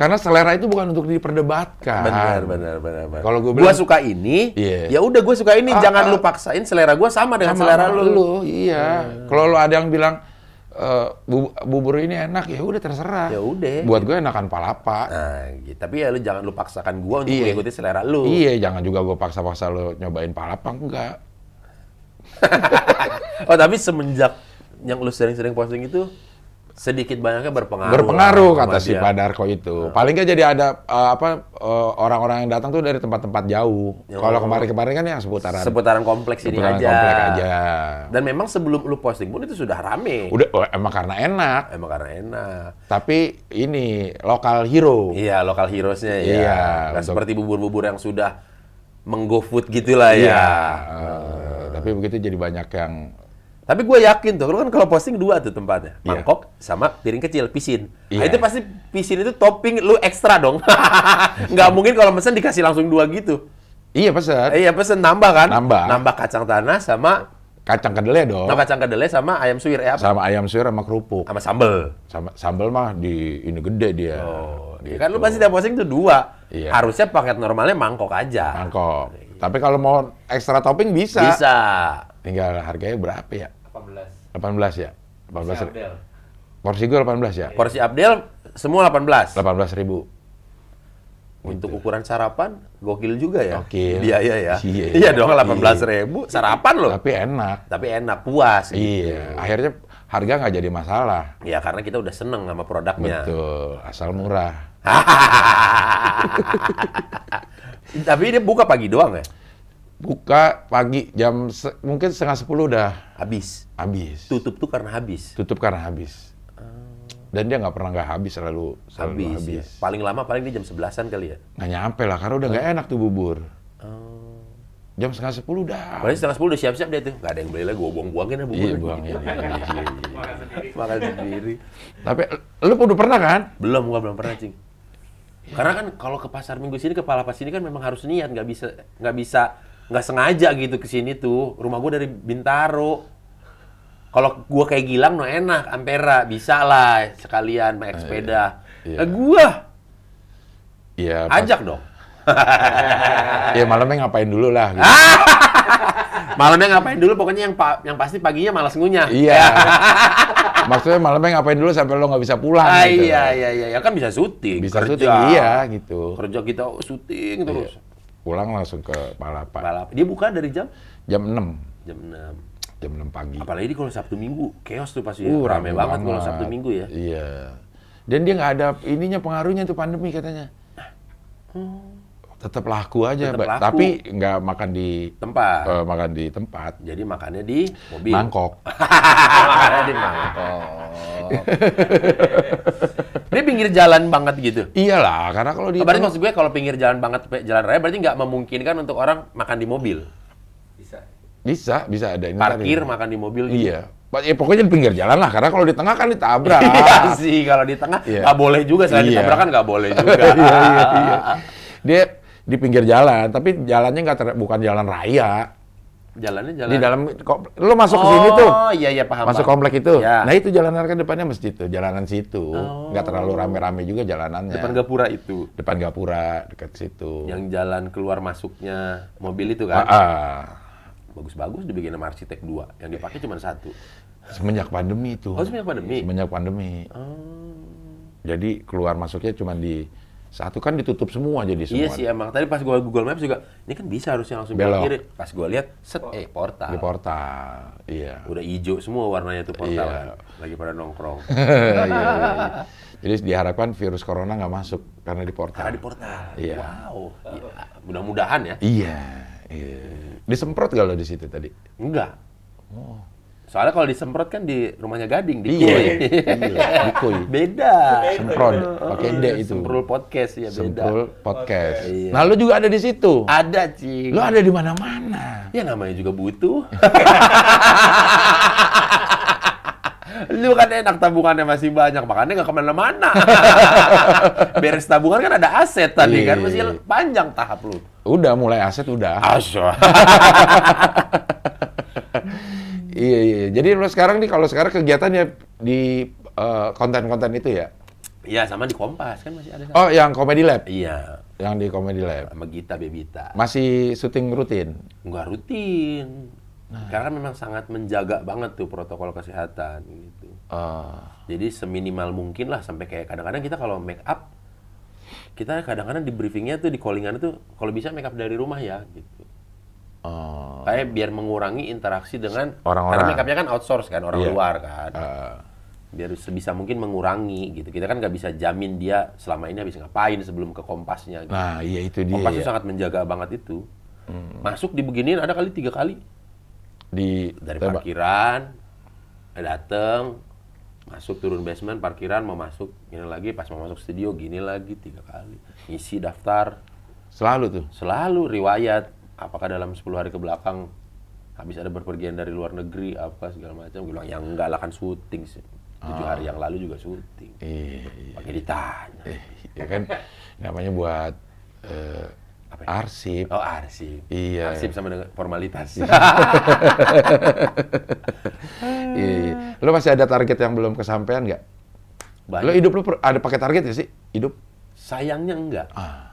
Karena selera itu bukan untuk diperdebatkan. Benar, benar, benar, benar. Kalau gua gua bilang- suka ini, Iya. ya udah gua suka ini, Ah, jangan ah. lu paksain selera gua sama dengan Sama selera sama lu. iya. Kalau lu ada yang bilang eh, bu- bubur ini enak, ya udah terserah. Ya udah. Buat gue enakan palapa. Nah, gitu. tapi ya lu jangan lu paksakan gua untuk Iya. mengikuti selera lu. Iya, jangan juga gue paksa-paksa lu nyobain palapa enggak. oh, tapi semenjak yang lu sering-sering posting itu sedikit banyaknya berpengaruh. Berpengaruh kata si dia. Padarko itu. Paling nggak jadi ada eh, apa eh, orang-orang yang datang tuh dari tempat-tempat jauh. Ya. Kalau kemarin-kemarin kan yang seputaran Seputaran kompleks ini seputaran aja. komplek aja. Dan memang sebelum lu posting pun itu sudah rame. Udah oh, emang karena enak. Emang karena enak. Tapi ini lokal hero. Iya, lokal heroesnya ya. Iya, Nggak untuk- seperti bubur-bubur yang sudah menggofood gitulah ya. Iya. Eh, tapi begitu jadi banyak yang Tapi gue yakin tuh, lu kan kalau posting dua tuh tempatnya. Iya. Mangkok sama piring kecil, pisin. Nah, Iya. itu pasti pisin itu topping lu ekstra dong. Nggak mungkin kalau mesen dikasih langsung dua gitu. iya pesan Eh, iya pesen nambah kan? Nambah. Nambah kacang tanah sama kacang kedelai dong. nambah kacang kedelai sama ayam suwir eh apa? Sama ayam suwir sama kerupuk. Sama sambel. Sama sambal mah di ini gede dia. Oh, Gitu. kan lu pasti tiap posting tuh dua. Iya. Harusnya paket normalnya mangkok aja. mangkok. Tapi kalau mau ekstra topping bisa. Bisa. Tinggal harganya berapa ya? 18. 18 ya? 18 Si Abdel. Porsi gue 18 ya? Porsi Abdel semua 18. 18 ribu. Untuk ukuran sarapan gokil juga ya. Gokil. Biaya ya. Iya. Iya dong 18 ribu sarapan loh. Tapi enak. Tapi enak, puas. gitu. Iya. Akhirnya harga nggak jadi masalah. Ya karena kita udah seneng sama produknya. Betul, asal murah. Tapi dia buka pagi doang ya? Buka pagi jam se- mungkin setengah sepuluh udah Habis. habis. Tutup tuh karena habis. Tutup karena habis. Dan dia nggak pernah nggak habis, selalu selalu Habis, habis. ya. Paling lama paling di jam 11-an kali ya. Nggak nyampe lah, karena udah nggak enak tuh bubur. Jam setengah sepuluh udah. Berarti setengah 10 udah siap-siap dia tuh. Gak ada yang beli lagi, gue buang-buangin ya bubur. Iya, buang ya. Makan sendiri. Makan sendiri. Tapi lu udah pernah kan? Belum, gua belum pernah, Cing. Karena kan kalau ke pasar minggu sini, ke Palapas sini kan memang harus niat, nggak bisa nggak bisa nggak sengaja gitu ke sini tuh. Rumah gua dari Bintaro. Kalau gua kayak Gilang no enak, Ampera bisa lah sekalian naik sepeda. Iya. Nah, gua Iya. ajak dong. Iya malamnya ngapain dulu lah. Gitu. Malamnya ngapain dulu? Pokoknya yang pa- yang pasti paginya malas ngunyah. Iya. Maksudnya malamnya ngapain dulu sampai lo nggak bisa pulang Ah, gitu. iya iya iya, ya kan bisa syuting. Bisa kerja. syuting, iya gitu. Kerja kita oh, syuting terus. Pulang langsung ke Palapa. Balap. Dia buka dari jam Jam 6. jam 6. Jam 6 pagi. Apalagi kalau Sabtu Minggu, chaos tuh pasti. Uh, ya. rame, banget kalau Sabtu Minggu ya. Iya. Dan dia nggak ada ininya pengaruhnya tuh pandemi katanya. Tetap laku aja, Tetap Ba- laku. tapi nggak makan di Tempat. eh, makan di tempat. Jadi makannya di mobil. Mangkok. makannya di mangkok. Dia pinggir jalan banget gitu. Iyalah, karena kalau di Oh, berarti maksud gue kalau pinggir jalan banget pe- jalan raya berarti nggak memungkinkan untuk orang makan di mobil. Bisa. bisa bisa ada ini Parkir makan di mobil gitu. Iya. Ya, pokoknya di pinggir jalan lah, karena kalau di tengah kan ditabrak. Iya sih, kalau di tengah Iya. nggak boleh juga. Selain Iya. ditabrak kan nggak boleh juga. iya, iya, iya. Dia di pinggir jalan, tapi jalannya nggak ter- bukan jalan raya. Jalannya jalan. Di dalam lo masuk ke sini tuh. Oh iya iya paham. Masuk paham. komplek itu. Ya. Nah, itu jalanan kan depannya masjid tuh, jalanan situ. Oh. Nggak terlalu rame-rame juga jalanannya. Depan gapura itu. Depan gapura, dekat situ. Yang jalan keluar masuknya mobil itu Ah, kan. ah. Bagus-bagus dibikin sama arsitek dua. Yang dipakai cuma satu. Semenjak pandemi itu. Oh, semenjak pandemi? Semenjak pandemi. Oh. Jadi keluar masuknya cuma di satu kan ditutup semua jadi semua. Iya sih emang. Tadi pas gua Google Maps juga, ini kan bisa harusnya langsung Belok. kiri. Pas gua lihat, set eh portal. Di portal. Iya. Udah hijau semua warnanya tuh portal. Iya. kan. Lagi pada nongkrong. Iya, iya, iya. Jadi diharapkan virus corona nggak masuk karena di portal. Karena di portal. Iya. Wow. Iya. Mudah-mudahan ya. Iya. iya. Disemprot kalau di situ tadi. Enggak. Soalnya kalau disemprot kan di rumahnya Gading, di Iya, Koi. iya, di Koi. Beda. Semprot pakai D itu. Semprul podcast ya beda. Semprul podcast. Iya. Nah, lu juga ada di situ. Ada, Cing. Lu ada di mana-mana. Ya namanya juga butuh. Lu kan enak tabungannya masih banyak, makanya nggak ke mana-mana. Beres tabungan kan ada aset tadi kan, Iya. masih panjang tahap lu. Udah mulai aset udah. Asya. Iya, iya. Jadi lu sekarang nih kalau sekarang kegiatannya di eh, konten-konten itu ya. Iya, sama di Kompas kan masih ada. Oh, yang Comedy Lab. Iya, Yang di Comedy Lab. sama Gita Bebita. Masih syuting rutin. Nggak rutin. Karena kan memang sangat menjaga banget tuh protokol kesehatan gitu. Eh, Jadi seminimal mungkin lah sampai kayak kadang-kadang kita kalau make up kita kadang-kadang di briefingnya tuh di callingan tuh kalau bisa make up dari rumah ya gitu. Eh, Kayak biar mengurangi interaksi dengan Orang-orang. Karena make upnya kan outsource kan orang Iya. luar kan. eh, Biar sebisa mungkin mengurangi gitu. Kita kan nggak bisa jamin dia selama ini habis ngapain sebelum ke kompasnya. Gitu. nah, iya itu dia. Kompas ya. sangat menjaga banget itu. Masuk dibeginiin ada kali tiga kali Di dari tembak. parkiran dateng masuk turun basement parkiran mau masuk gini lagi pas mau masuk studio gini lagi tiga kali isi daftar Selalu tuh. selalu riwayat apakah dalam 10 hari ke belakang habis ada berpergian dari luar negeri apa segala macam gue bilang yang enggak lah kan syuting sih tujuh hari yang lalu juga syuting Iya, iya. pakai ditanya Eh, ya kan namanya buat eh, Apa ya? arsip. oh arsip Iya. arsip sama dengan formalitas Iya, iya. Lu masih ada target yang belum kesampaian nggak? Banyak. Lu hidup per- ada pakai target nggak sih? Hidup? sayangnya enggak Ah.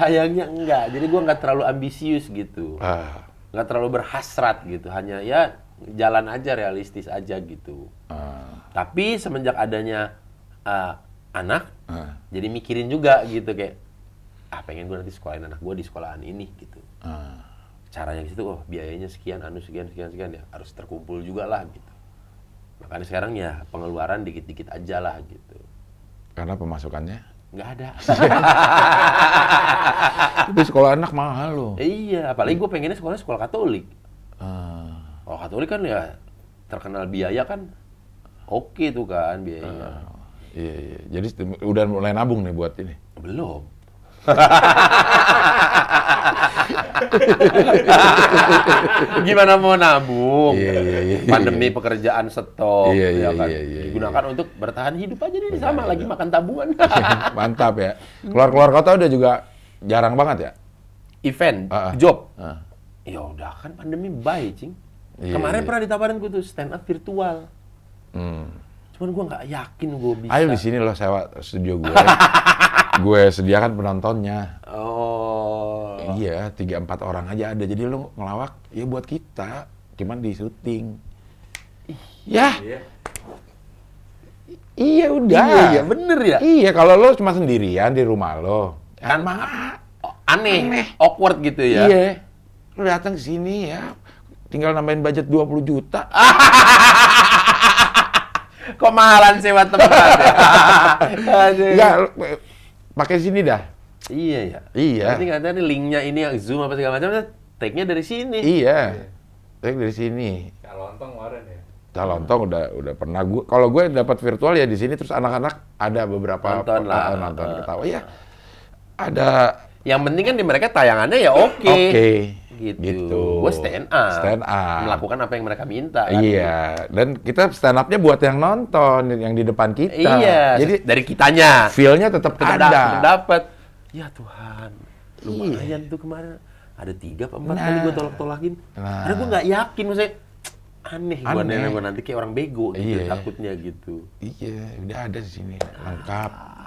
Sayangnya enggak jadi gua nggak terlalu ambisius gitu Ah. nggak terlalu berhasrat gitu hanya ya jalan aja realistis aja gitu Ah. tapi semenjak adanya uh, anak Ah. jadi mikirin juga gitu kayak ah pengen gue nanti sekolahin anak gue di sekolahan ini gitu Ah. caranya gitu oh biayanya sekian anu sekian sekian sekian ya harus terkumpul juga lah gitu Makanya sekarang ya pengeluaran dikit-dikit aja lah gitu. Karena pemasukannya. Nggak ada. Tapi sekolah anak mahal loh. iya, apalagi gue pengennya sekolah sekolah Katolik. Ah, Kalau Katolik kan ya terkenal biaya kan oke tuh kan biayanya. iya, iya. Jadi udah mulai nabung nih buat ini. Belum. Gimana mau nabung? Iya, iya, iya, iya. Pandemi pekerjaan stop, Iya, ya iya, kan? iya, iya, Digunakan untuk bertahan hidup aja nih sama lagi makan tabungan. Mantap ya. Keluar-keluar kota udah juga jarang banget ya. Event, Ah, ah. job. Ah. Ya udah kan pandemi baik, cing. Iya, Kemarin iya. pernah ditawarin gue tuh stand up virtual. Hmm. Cuman gue nggak yakin gue bisa. Ayo di sini loh sewa studio gue. gue sediakan penontonnya. Oh. Iya, tiga empat orang aja ada. Jadi lo ngelawak, ya buat kita. Cuman di syuting. Ya, Iya. iya udah. Iya, iya, bener ya. Iya, kalau lo cuma sendirian di rumah lo. Kan mah. Oh, aneh, awkward gitu ya. Iya. Lo datang ke sini ya. Tinggal nambahin budget 20 juta. Kok mahalan sewa tempat ya? Enggak, pakai sini dah. Iya ya. Iya. Nanti katanya nih linknya ini yang zoom apa segala macam, take-nya dari sini. Iya. Tapi dari sini. Kalau lontong kemarin ya. Calontong udah udah pernah gue kalau gue dapat virtual ya di sini terus anak-anak ada beberapa Nonton lah. nonton Ah. ketawa ya ada Yang penting kan di mereka tayangannya ya oke. oke Gitu. gitu Gue stand up. stand up Melakukan apa yang mereka minta. kan. iya dan kita stand upnya buat yang nonton yang di depan kita Iya. jadi dari kitanya. feelnya tetap ada da- dapat. Ya Tuhan. Lumayan tuh kemarin. Ada tiga apa empat Nah. kali gue tolak-tolakin. Nah. Karena gue nggak yakin maksudnya. Aneh, gue Aneh. nanya gue nanti kayak orang bego gitu Iya. takutnya gitu. iya udah ada di sini lengkap ya.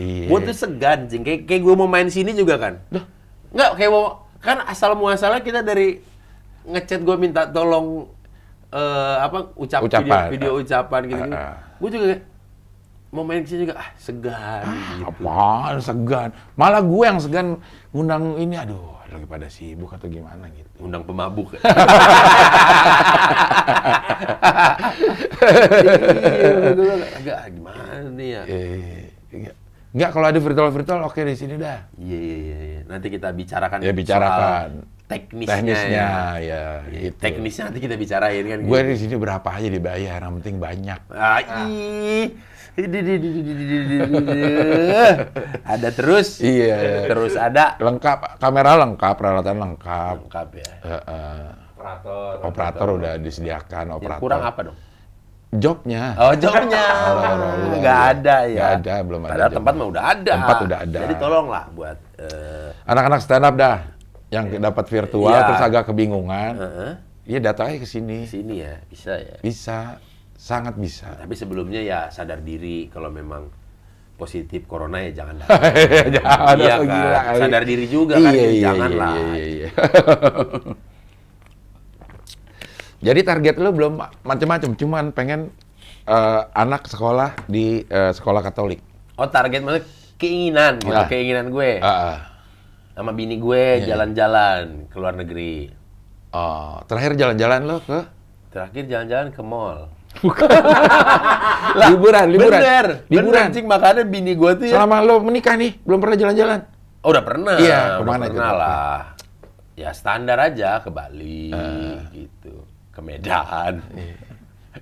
Iya Gue tuh segan, Cing. Kayak, kayak gue mau main sini juga kan. Nggak, kayak mau... Kan asal muasalnya kita dari ngechat gue minta tolong eh, apa ucap Ucapan. video, video ucapan gitu. Ah, ah. Gue juga mau main sini juga ah segan gitu. apaan segan malah gue yang segan ngundang ini aduh lagi pada sibuk atau gimana gitu Undang pemabuk. ya. Iya, agak ah, gimana nih ya? Eh, Enggak, kalau ada virtual-virtual oke okay, di sini dah. Iya, iya, iya, iya. Nanti kita bicarakan. Ya, bicarakan. Soal teknisnya. Teknisnya, ya. ya iya, gitu. Teknisnya nanti kita bicarain kan. Gue gitu. di sini berapa aja dibayar, yang penting banyak. Ah, ada terus. Iya. Terus ada. Lengkap, kamera lengkap, peralatan lengkap. Lengkap ya. Uh, uh, operator, operator. Operator udah disediakan, operator. Ya, kurang apa dong? Jobnya. Oh, jobnya. Oh, Nggak iya. ada ya. Nggak ada, belum ada Padahal tempat mah udah ada. Tempat udah ada. Jadi tolonglah buat eh, Anak-anak stand up dah, yang dapat virtual Iya. terus agak kebingungan. Iya datang aja ke sini. sini ya, bisa ya. Bisa, sangat bisa. Tapi sebelumnya ya sadar diri kalau memang positif corona ya jangan datang. Jangan, iya kan. gila. Sadar diri juga kan, Iya, iya, janganlah. iya, iya, iya. Jadi target lu belum macam-macam, cuman pengen eh, anak sekolah di eh, sekolah Katolik. Oh target maksudnya keinginan gitu, Ah. keinginan gue. Ah, ah. Sama bini Iya, gue jalan-jalan ke luar negeri. Oh, terakhir jalan-jalan lo ke Terakhir jalan-jalan ke mall. liburan, liburan. Bener, liburan. bener, cing makanya bini gue tuh ya. Selama lo menikah nih, belum pernah jalan-jalan. Oh, udah pernah. Iya, udah ke mana pernah itu? lah. Ya standar aja ke Bali Ah. gitu, ke Medan.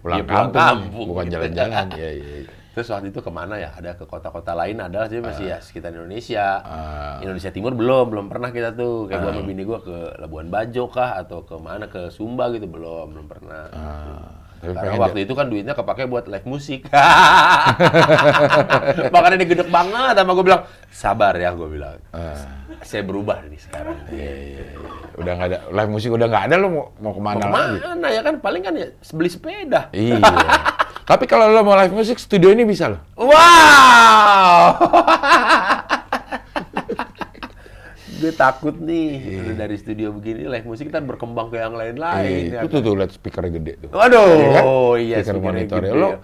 Pulang, Iya, pulang kampung, kampung, bukan gitu. jalan-jalan. Iya, iya. iya. Terus waktu itu ke mana ya? Ada ke kota-kota lain ada sih masih ya sekitar Indonesia. Ah. Indonesia Timur belum, belum pernah kita tuh. Kayak gua sama bini gua ke Labuan Bajo kah atau ke mana ke Sumba gitu belum, belum pernah. Ah, tapi Karena waktu itu kan duitnya kepake buat live musik. Makanya dia gede banget sama gue bilang, sabar ya gue bilang. Ah. Saya berubah nih sekarang. Iya, iya, iya. Udah nggak ada live musik udah nggak ada lo mau, mau ke mana Mau lagi? ke mana ya kan? Paling kan ya beli sepeda. Iya. Tapi kalau lo mau live musik studio ini bisa lo. Wow! gue takut nih udah dari studio begini live musik kita berkembang ke yang lain-lain. Eh, ya itu tuh, tuh lihat speakernya gede tuh. Waduh, Iya kan? iya speaker gede Lo ya.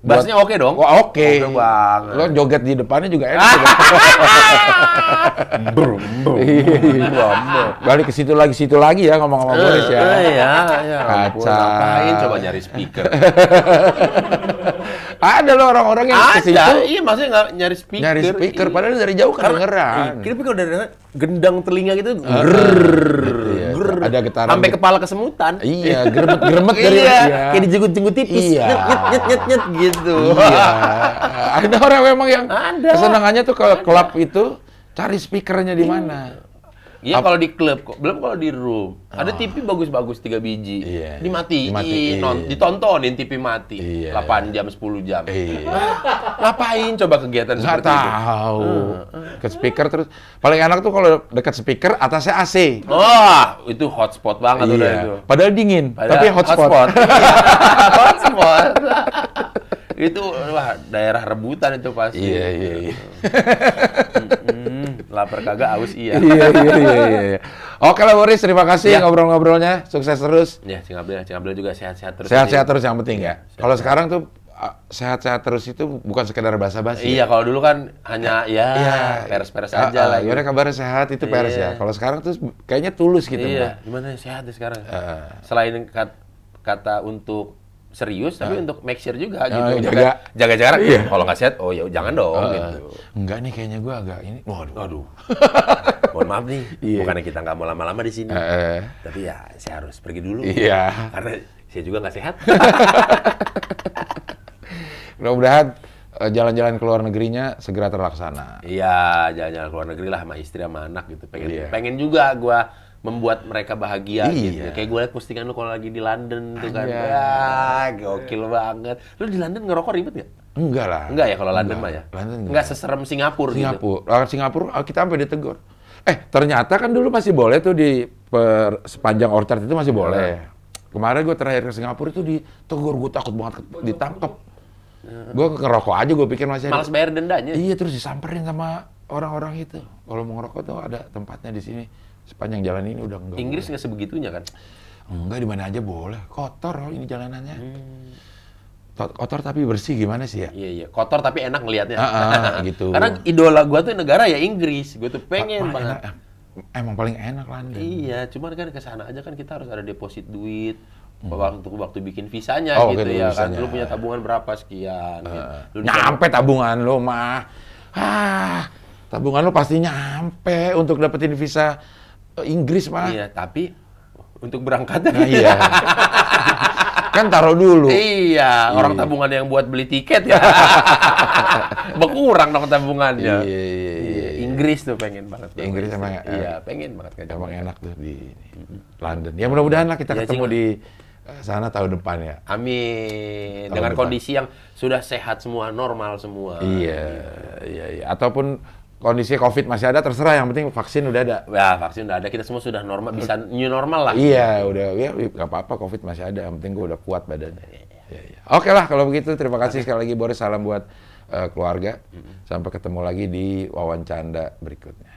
Bassnya oke dong? Wah, oke. Oke banget. Lo joget di depannya juga enak. Brum, brum, brum. Balik ke situ lagi, situ lagi ya ngomong sama Boris ya. Eh, iya, iya. Ngapain coba nyari speaker? Ada loh orang-orang yang ke situ Ada, iya maksudnya nggak nyari speaker. nyari speaker, Iya. padahal dari jauh kedengeran. Iya, Tapi kalau dari gendang telinga gitu, gitu grrrr, ya. grrrr. Ada getaran sampai kepala kesemutan. Iya, geremet-geremet dari iya, iya. kayak dijenggut-jenggut tipis, Iya. nyet, nyet, nyet, nyet, nyet, gitu. Iya. Ada orang memang yang Ada. kesenangannya tuh kalau klub itu cari speakernya di mana. Iya kalau di klub kok, belum kalau di room. Ada TV bagus-bagus tiga biji, Ah. Iya. dimatiin, Dimatiin. non- ditontonin TV mati, Iya. 8 jam, 10 jam. Iya. Ngapain coba kegiatan Nggak seperti itu? tahu. Ke speaker terus paling enak tuh kalau dekat speaker atasnya AC. Wah, itu hotspot banget udah itu. Iya. Padahal dingin, Padahal tapi hotspot. Iya, hotspot. itu wah daerah rebutan itu pasti. Iya, iya, iya. Hmm, lapar kagak aus iya. iya, iya, iya, iya. Oke lah Boris, terima kasih Iya. ngobrol-ngobrolnya. Sukses terus. Ya, Cingabel, Cingabel juga sehat-sehat terus. Sehat-sehat aja. terus yang penting ya. Sehat-sehat. Kalau sekarang tuh uh, sehat-sehat terus itu bukan sekedar basa-basi. Iya, kalau dulu kan hanya ya Iya. peres-peres Ah, aja ah, lah. Gimana kabarnya sehat itu peres Iya. ya. Kalau sekarang tuh kayaknya tulus gitu. Iya, Mbak. gimana ya, sehat deh sekarang. Heeh. Selain kat- kata untuk serius, tapi untuk make sure juga gitu. Ah, Untuk jaga. jaga jarak. Iya. Kalau nggak sehat, oh ya jangan dong Ah, gitu. Enggak nih kayaknya gua agak ini. Waduh. Aduh. Mohon maaf nih, Iya. bukannya kita nggak mau lama-lama di sini. Eh. Tapi ya saya harus pergi dulu. Iya. Karena saya juga nggak sehat. Mudah-mudahan eh, jalan-jalan ke luar negerinya segera terlaksana. Iya, jalan-jalan ke luar negeri lah sama istri sama anak gitu. Pengen Iya. pengen juga gua membuat mereka bahagia Iya. gitu. Kayak gue liat postingan lu kalau lagi di London tuh kan. Wah, gokil banget. Lu di London ngerokok ribet nggak? Enggak lah. Enggak ya kalau London mah ya? London enggak. Enggak seserem Singapura, gitu. Singapura. Singapura ah, kita sampai ditegur. Eh, ternyata kan dulu masih boleh tuh di per, sepanjang orchard itu masih boleh. Kemarin gue terakhir ke Singapura itu ditegur, gue takut banget ke- ditangkap. Gue ngerokok aja, gue pikir masih ada. Malas bayar dendanya. Iya, terus disamperin sama orang-orang itu. Kalau mau ngerokok tuh ada tempatnya di sini. Sepanjang jalan ini udah enggak. Inggris nggak sebegitunya kan? Enggak, di mana aja boleh. Kotor loh ini jalanannya. Hmm. To- Kotor tapi bersih gimana sih ya? Iya iya, kotor tapi enak ngelihatnya. Ah, ah, gitu. Karena idola gua tuh negara ya Inggris. Gue tuh pengen banget. enak, em- emang paling enak London. Iya, cuman kan ke sana aja kan kita harus ada deposit duit. Waktu waktu bikin visanya Oh, gitu ya visanya. kan. Lu punya tabungan berapa sekian gitu. Lu di- Nyampe tabungan lo mah. Ah, tabungan lo pasti nyampe untuk dapetin visa eh, Inggris mah. Iya, tapi untuk berangkatnya Nah, iya. kan taruh dulu. Iya, orang tabungan yang buat beli tiket ya. Berkurang dong tabungannya. Iya, iya, iya. Inggris tuh pengen banget. Ya, Inggris emang ya, Iya, pengen banget kan. Emang enak tuh di London. Ya mudah-mudahan lah kita Iya, ketemu Cing. di eh, sana tahun depan ya. Amin. Tahun Dengan depan. kondisi yang sudah sehat semua, normal semua. Iya, iya, iya. Ataupun kondisi COVID masih ada, terserah. Yang penting vaksin udah ada. Ya, vaksin udah ada, kita semua sudah normal, bisa new normal lah. Iya, udah ya nggak apa-apa COVID masih ada. Yang penting gue udah kuat badannya. Iya, iya. Oke lah kalau begitu. Terima kasih sekali lagi Boris. Salam buat eh, keluarga. Sampai ketemu lagi di wawancara berikutnya.